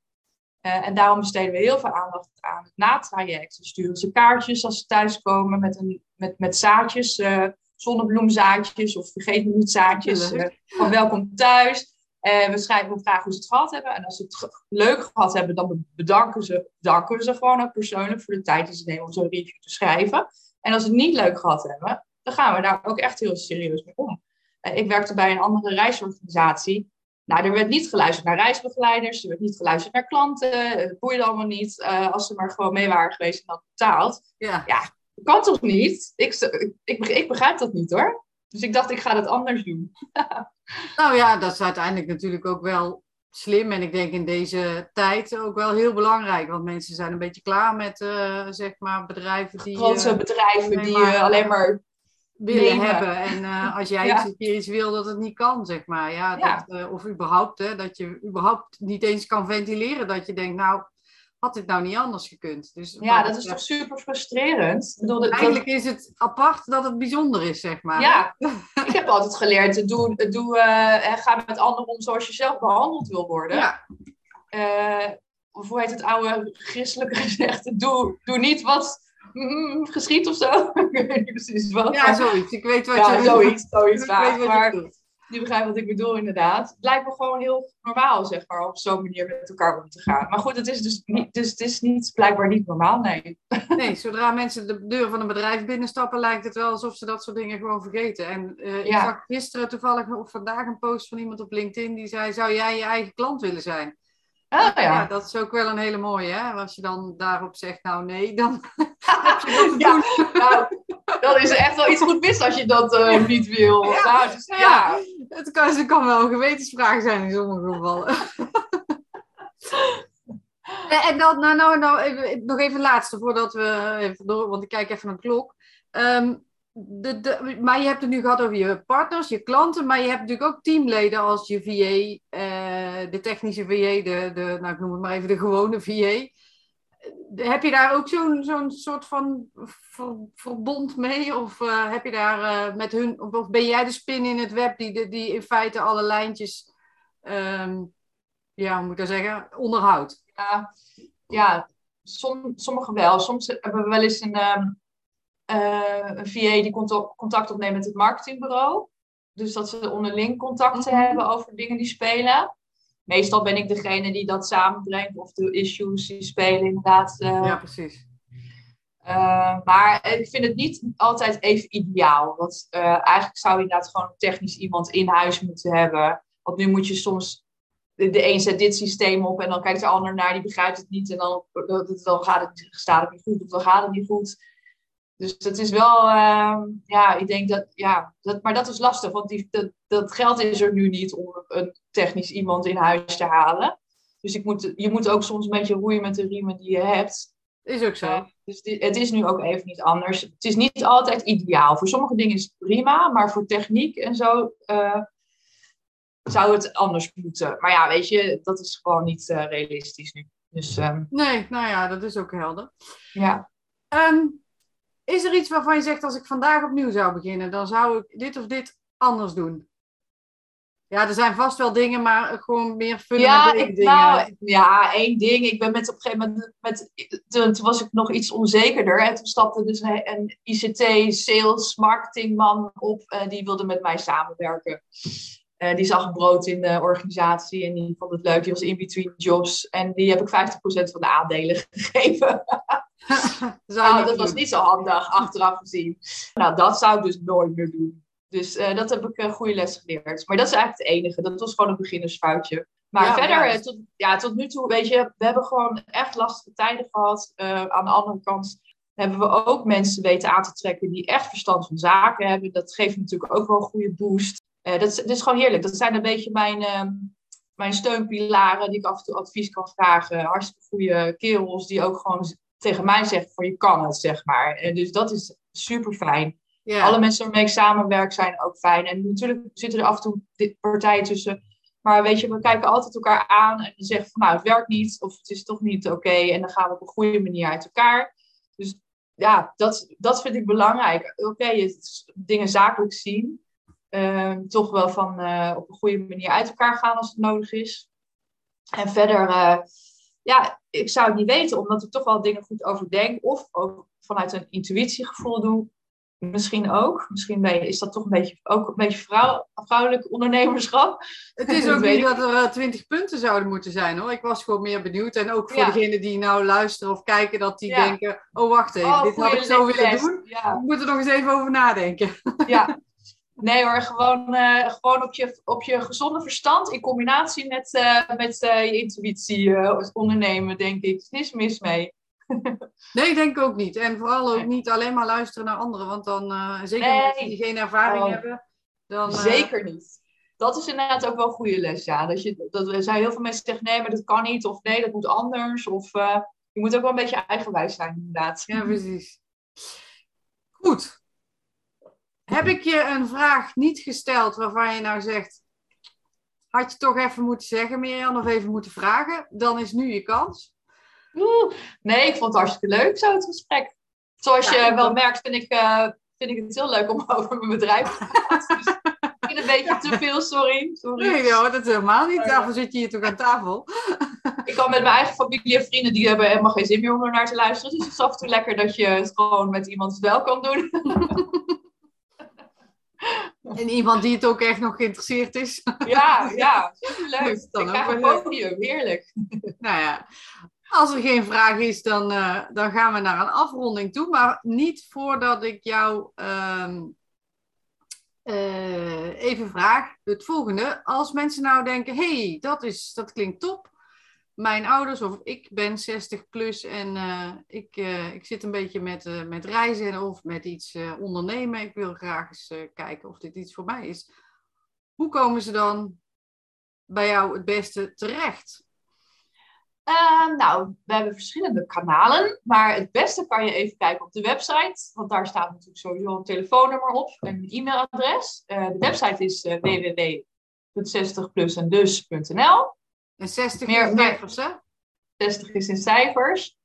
[SPEAKER 2] En daarom besteden we heel veel aandacht aan het natraject. We sturen ze kaartjes als ze thuiskomen met, een, met, met zaadjes, zonnebloemzaadjes of vergeet me niet zaadjes. Uh, van welkom thuis. we, schrijven, we vragen hoe ze het gehad hebben. En als ze het leuk gehad hebben, dan bedanken ze, bedanken we ze gewoon ook persoonlijk voor de tijd die ze nemen om zo'n review te schrijven. En als ze het niet leuk gehad hebben, dan gaan we daar ook echt heel serieus mee om. ik werkte bij een andere reisorganisatie. Nou, er werd niet geluisterd naar reisbegeleiders, er werd niet geluisterd naar klanten, het boeide allemaal niet. Uh, als ze maar gewoon mee waren geweest en dat betaald.
[SPEAKER 1] Ja.
[SPEAKER 2] Kan toch niet? Ik, ik, ik, begrijp dat niet hoor. Dus ik dacht, ik ga dat anders doen.
[SPEAKER 1] nou ja, dat is uiteindelijk natuurlijk ook wel slim. En ik denk in deze tijd ook wel heel belangrijk. Want mensen zijn een beetje klaar met, uh, zeg maar, bedrijven die...
[SPEAKER 2] Grote bedrijven die uh, alleen maar
[SPEAKER 1] willen nemen. hebben. En als jij ja. iets, iets wil dat het niet kan, zeg maar. Ja,
[SPEAKER 2] ja.
[SPEAKER 1] Dat, of überhaupt, hè, dat je überhaupt niet eens kan ventileren. Dat je denkt, nou, had dit nou niet anders gekund? Dus,
[SPEAKER 2] ja, dat is toch super frustrerend. Ik bedoel,
[SPEAKER 1] Eigenlijk dat... is het apart dat het bijzonder is, zeg maar.
[SPEAKER 2] Ja, ik heb altijd geleerd, doe, doe, uh, ga met anderen om zoals je zelf behandeld wil worden.
[SPEAKER 1] Ja.
[SPEAKER 2] of hoe heet het oude christelijke gezegde? Doe, doe niet wat mm, geschiet of zo. ik weet niet precies wat.
[SPEAKER 1] Ja, zoiets. Ik weet wat
[SPEAKER 2] ja,
[SPEAKER 1] je
[SPEAKER 2] zoiets, zoiets
[SPEAKER 1] ik weet wat
[SPEAKER 2] maar
[SPEAKER 1] je doet.
[SPEAKER 2] Die begrijpt wat ik bedoel inderdaad. Het lijkt me gewoon heel normaal, zeg maar, op zo'n manier met elkaar om te gaan. Maar goed, het is dus niet, dus het is niet, blijkbaar niet normaal, nee.
[SPEAKER 1] Nee, zodra mensen de deur van een bedrijf binnenstappen, lijkt het wel alsof ze dat soort dingen gewoon vergeten. En uh, ik zag gisteren toevallig of vandaag een post van iemand op LinkedIn die zei, zou jij je eigen klant willen zijn?
[SPEAKER 2] Ah, ja.
[SPEAKER 1] dat is ook wel een hele mooie, hè? Als je dan daarop zegt, nou nee, dan heb je dat te doen.
[SPEAKER 2] Ja, nou, dan is er echt wel iets goed mis als je dat eh, niet wil.
[SPEAKER 1] Ja,
[SPEAKER 2] Nou, dus,
[SPEAKER 1] ja.
[SPEAKER 2] ja.
[SPEAKER 1] Het kan, het kan wel een gewetensvraag zijn in sommige gevallen. En- En dan, nou, nou, nou even, nog even laatste voordat we even door, want ik kijk even naar de klok. Ehm, de, maar je hebt het nu gehad over je partners, je klanten, maar je hebt natuurlijk ook teamleden als je VA, eh, de technische VA, de, de, nou, ik noem het maar even de gewone VA. Eh, Heb je daar ook zo'n soort van ver- verbond mee? Of eh, heb je daar met hun, of, ben jij de spin in het web die, die in feite alle lijntjes, ehm, ja, moet ik zeggen, onderhoudt?
[SPEAKER 2] Ja, ja som, sommigen wel. Soms hebben we wel eens een, ehm, eh, een VA die contact, opneemt met het marketingbureau. Dus dat ze onderling contacten
[SPEAKER 1] Mhm.
[SPEAKER 2] hebben over dingen die spelen. Meestal ben ik degene die dat samenbrengt of de issues die spelen inderdaad. eh,
[SPEAKER 1] Ja, precies.
[SPEAKER 2] Uh, maar ik vind het niet altijd even ideaal. Want eigenlijk zou je inderdaad gewoon technisch iemand in huis moeten hebben. Want nu moet je soms. De, de een zet dit systeem op en dan kijkt de ander naar, die begrijpt het niet. En dan, dan gaat het, staat het niet goed of dan gaat het niet goed. Dus het is wel, uh, ja, ik denk dat, ja, dat, maar dat is lastig. Want die, dat, dat geld is er nu niet om een technisch iemand in huis te halen. Dus ik moet, je moet ook soms een beetje roeien met de riemen die je hebt.
[SPEAKER 1] Is ook zo.
[SPEAKER 2] Uh, dus die, het is nu ook even niet anders. Het is niet altijd ideaal. Voor sommige dingen is het prima, maar voor techniek en zo uh, zou het anders moeten. Maar ja, weet je, dat is gewoon niet realistisch nu. Dus, ehm,
[SPEAKER 1] nee, nou ja, dat is ook helder.
[SPEAKER 2] Ja.
[SPEAKER 1] Ehm, is er iets waarvan je zegt, als ik vandaag opnieuw zou beginnen, dan zou ik dit of dit anders doen? Ja, er zijn vast wel dingen, maar gewoon meer fundamentele ja, ik, dingen. Nou,
[SPEAKER 2] ja, één ding. Ik ben met op een gegeven moment, met, toen, was ik nog iets onzekerder. En toen stapte dus een, ICT, sales, marketingman op. Uh, die wilde met mij samenwerken. Uh, die zag brood in de organisatie en die vond het leuk. Die was in between jobs. En die heb ik 50% van de aandelen gegeven. nou, dat was niet zo handig, achteraf gezien. Nou, dat zou ik dus nooit meer doen. Dus uh, dat heb ik een goede les geleerd. Maar dat is eigenlijk het enige. Dat was gewoon een beginnersfoutje. Maar verder, ja. Eh, tot, ja, tot nu toe, weet je, we hebben gewoon echt lastige tijden gehad. Uh, aan de andere kant hebben we ook mensen weten aan te trekken die echt verstand van zaken hebben. Dat geeft natuurlijk ook wel een goede boost. Dat, is, dat is gewoon heerlijk. Dat zijn een beetje mijn, mijn steunpilaren die ik af en toe advies kan vragen. Hartstikke goede kerels die ook gewoon tegen mij zeggen van je kan het, zeg maar. En dus dat is super fijn. Alle mensen waarmee ik samenwerk zijn ook fijn. En natuurlijk zitten er af en toe partijen tussen. Maar weet je, we kijken altijd elkaar aan en zeggen van nou, het werkt niet of het is toch niet oké. en dan gaan we op een goede manier uit elkaar. Dus ja, dat, dat vind ik belangrijk. Oké, dingen zakelijk zien. Ehm, toch wel van uh, op een goede manier uit elkaar gaan als het nodig is. En verder, uh, ja, ik zou het niet weten, omdat ik toch wel dingen goed overdenk. Of ook vanuit een intuïtiegevoel doe. Misschien ook. Misschien je, is dat toch een beetje, ook een beetje vrouw, vrouwelijk ondernemerschap.
[SPEAKER 1] Het is ook niet dat er twintig punten zouden moeten zijn hoor. Ik was gewoon meer benieuwd. En ook voor degenen die nou luisteren of kijken, dat die denken: oh wacht even, oh, dit had ik zo willen doen. Ja. Ik moet er nog eens even over nadenken.
[SPEAKER 2] Ja. Nee hoor, gewoon, uh, gewoon op, je, op je gezonde verstand in combinatie met, uh, met uh, je intuïtie ondernemen, denk ik. Er is mis mee.
[SPEAKER 1] nee, ik denk ook niet. En vooral ook niet alleen maar luisteren naar anderen, want dan, zeker nee. mensen die geen ervaring oh. hebben, dan...
[SPEAKER 2] Zeker niet. Dat is inderdaad ook wel een goede les, ja. Dat, je, dat er zijn heel veel mensen zeggen, nee, maar dat kan niet, of nee, dat moet anders, of je moet ook wel een beetje eigenwijs zijn, inderdaad.
[SPEAKER 1] Ja, precies. Goed, heb ik je een vraag niet gesteld waarvan je nou zegt, had je toch even moeten zeggen, Mirjam, of even moeten vragen? Dan is nu je kans.
[SPEAKER 2] Oeh, nee, ik vond het hartstikke leuk zo, het gesprek. Zoals je wel merkt, vind ik, uh, vind ik het heel leuk om over mijn bedrijf te praten. Dus ik vind een beetje te veel, sorry. sorry.
[SPEAKER 1] Nee, dat is helemaal niet. Daarvoor zit je hier toch aan tafel.
[SPEAKER 2] ik kan met mijn eigen familie en vrienden, die hebben helemaal geen zin meer om er naar te luisteren. Dus het is af en toe lekker dat je het gewoon met iemand wel kan doen.
[SPEAKER 1] En iemand die het ook echt nog geïnteresseerd is.
[SPEAKER 2] Ja, ja, superleuk. Dan Ik een podium, heerlijk.
[SPEAKER 1] Nou ja, als er geen vraag is, dan, uh, dan gaan we naar een afronding toe. Maar niet voordat ik jou uh, uh, even vraag het volgende. Als mensen nou denken, hey, dat, is, dat klinkt top mijn ouders of ik ben 60 plus en uh, ik, uh, ik zit een beetje met, uh, met reizen of met iets ondernemen. Ik wil graag eens kijken of dit iets voor mij is. Hoe komen ze dan bij jou het beste terecht?
[SPEAKER 2] nou, we hebben verschillende kanalen, maar het beste kan je even kijken op de website, want daar staat natuurlijk sowieso een telefoonnummer op en een e-mailadres. de website is www.60plusendus.nl.
[SPEAKER 1] En 60 meer, in cijfers, hè?
[SPEAKER 2] 60 is in cijfers.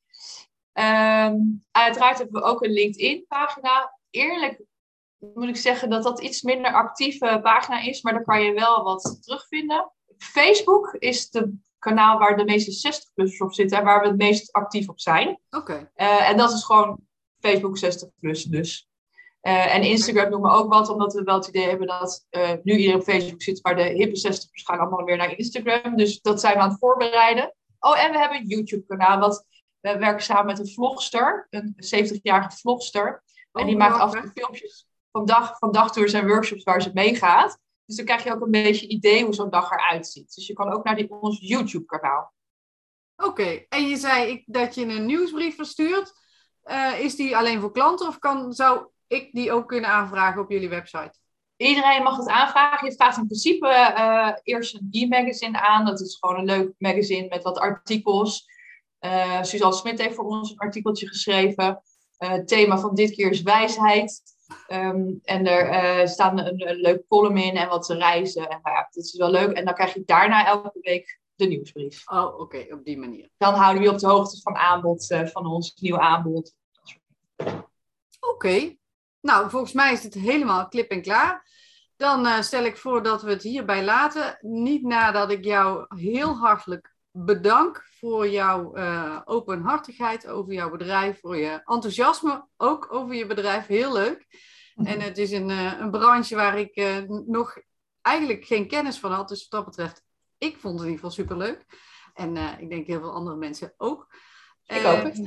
[SPEAKER 2] Um, uiteraard hebben we ook een LinkedIn-pagina. Eerlijk moet ik zeggen dat dat iets minder actieve pagina is, maar daar kan je wel wat terugvinden. Facebook is de kanaal waar de meeste 60-plussers op zitten en waar we het meest actief op zijn.
[SPEAKER 1] Oké.
[SPEAKER 2] Uh, en dat is gewoon Facebook 60-plus dus. Uh, en Instagram noemen we ook wat, omdat we wel het idee hebben dat uh, nu iedereen op Facebook zit, maar de hippe 60 gaan allemaal weer naar Instagram. Dus dat zijn we aan het voorbereiden. Oh, en we hebben een YouTube-kanaal. Wat, we werken samen met een vlogster, een 70-jarige vlogster. en oh, die maakt af en toe filmpjes van, dag, van dagtours en workshops waar ze meegaat. Dus dan krijg je ook een beetje idee hoe zo'n dag eruit ziet. Dus je kan ook naar die, ons YouTube-kanaal.
[SPEAKER 1] Oké, en je zei dat je een nieuwsbrief verstuurt. Uh, is die alleen voor klanten of kan, zou ik die ook kunnen aanvragen op jullie website?
[SPEAKER 2] Iedereen mag het aanvragen. Je vraagt in principe uh, eerst een e-magazine aan. Dat is gewoon een leuk magazine met wat artikels. Uh, Suzanne Smit heeft voor ons een artikeltje geschreven. Uh, het thema van dit keer is wijsheid. Ehm, en er uh, staat een, een, leuk column in en wat te reizen. En nou ja, dat is wel leuk. En dan krijg je daarna elke week de nieuwsbrief.
[SPEAKER 1] Oh, oké, op die manier.
[SPEAKER 2] Dan houden we je op de hoogte van aanbod, van ons nieuw aanbod.
[SPEAKER 1] Oké. Nou, volgens mij is het helemaal klip en klaar. Dan uh, stel ik voor dat we het hierbij laten. Niet nadat ik jou heel hartelijk bedank voor jouw uh, openhartigheid over jouw bedrijf, voor je enthousiasme ook over je bedrijf. Heel leuk. En het is een, uh, een branche waar ik uh, nog eigenlijk geen kennis van had. Dus wat dat betreft, ik vond het in ieder geval superleuk. En ik denk heel veel andere mensen ook.
[SPEAKER 2] Ik hoop het.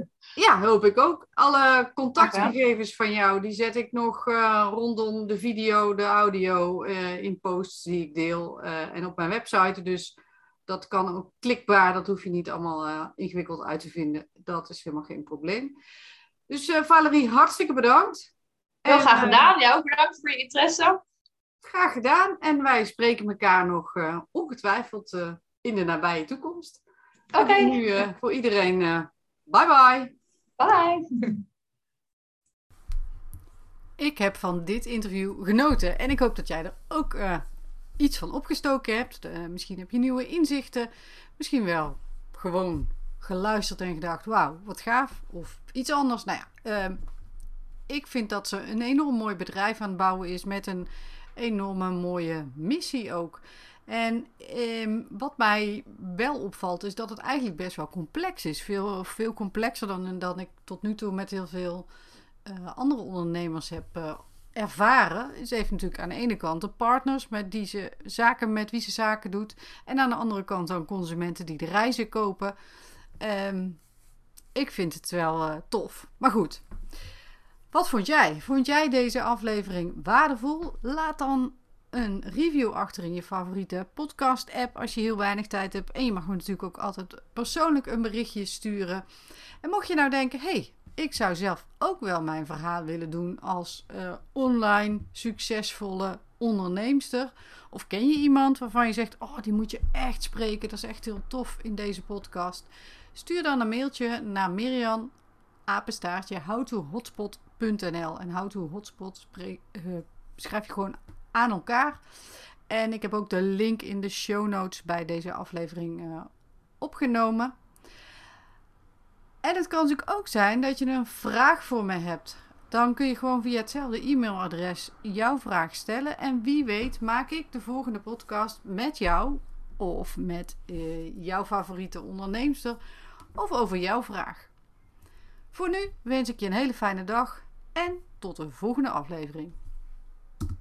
[SPEAKER 1] ja, hoop ik ook. Alle contactgegevens van jou, die zet ik nog rondom de video, de audio in posts die ik deel. en op mijn website. Dus dat kan ook klikbaar, dat hoef je niet allemaal ingewikkeld uit te vinden. Dat is helemaal geen probleem. Dus Valerie, hartstikke bedankt.
[SPEAKER 2] Heel graag gedaan. Ja, ook bedankt voor je interesse.
[SPEAKER 1] Graag gedaan. En wij spreken elkaar nog ongetwijfeld in de nabije toekomst.
[SPEAKER 2] Oké. Okay.
[SPEAKER 1] Nu voor iedereen, bye bye.
[SPEAKER 2] Bye.
[SPEAKER 1] Ik heb van dit interview genoten en ik hoop dat jij er ook iets van opgestoken hebt. Uh, misschien heb je nieuwe inzichten. Misschien wel gewoon geluisterd en gedacht: wauw, wat gaaf. Of iets anders. Nou ja, uh, ik vind dat ze een enorm mooi bedrijf aan het bouwen is. Met een enorme mooie missie ook. En eh, wat mij wel opvalt, is dat het eigenlijk best wel complex is. Veel, veel complexer dan, dan ik tot nu toe met heel veel uh, andere ondernemers heb uh, ervaren. Ze heeft natuurlijk aan de ene kant de partners met, die ze, zaken met wie ze zaken doet. En aan de andere kant dan consumenten die de reizen kopen. Um, ik vind het wel uh, tof. Maar goed. Wat vond jij? Vond jij deze aflevering waardevol? Laat dan een review achter in je favoriete podcast-app als je heel weinig tijd hebt. En je mag me natuurlijk ook altijd persoonlijk een berichtje sturen. En mocht je nou denken: hey, ik zou zelf ook wel mijn verhaal willen doen als uh, online succesvolle onderneemster. Of ken je iemand waarvan je zegt: Oh, die moet je echt spreken. Dat is echt heel tof in deze podcast. Stuur dan een mailtje naar Miriam apenstaartje howtohotspot.nl. En howtohotspot uh, schrijf je gewoon aan elkaar. En ik heb ook de link in de show notes bij deze aflevering uh, opgenomen. En het kan natuurlijk ook zijn dat je een vraag voor me hebt. Dan kun je gewoon via hetzelfde e-mailadres jouw vraag stellen. En wie weet maak ik de volgende podcast met jou of met uh, jouw favoriete onderneemster of over jouw vraag. Voor nu wens ik je een hele fijne dag en tot de volgende aflevering.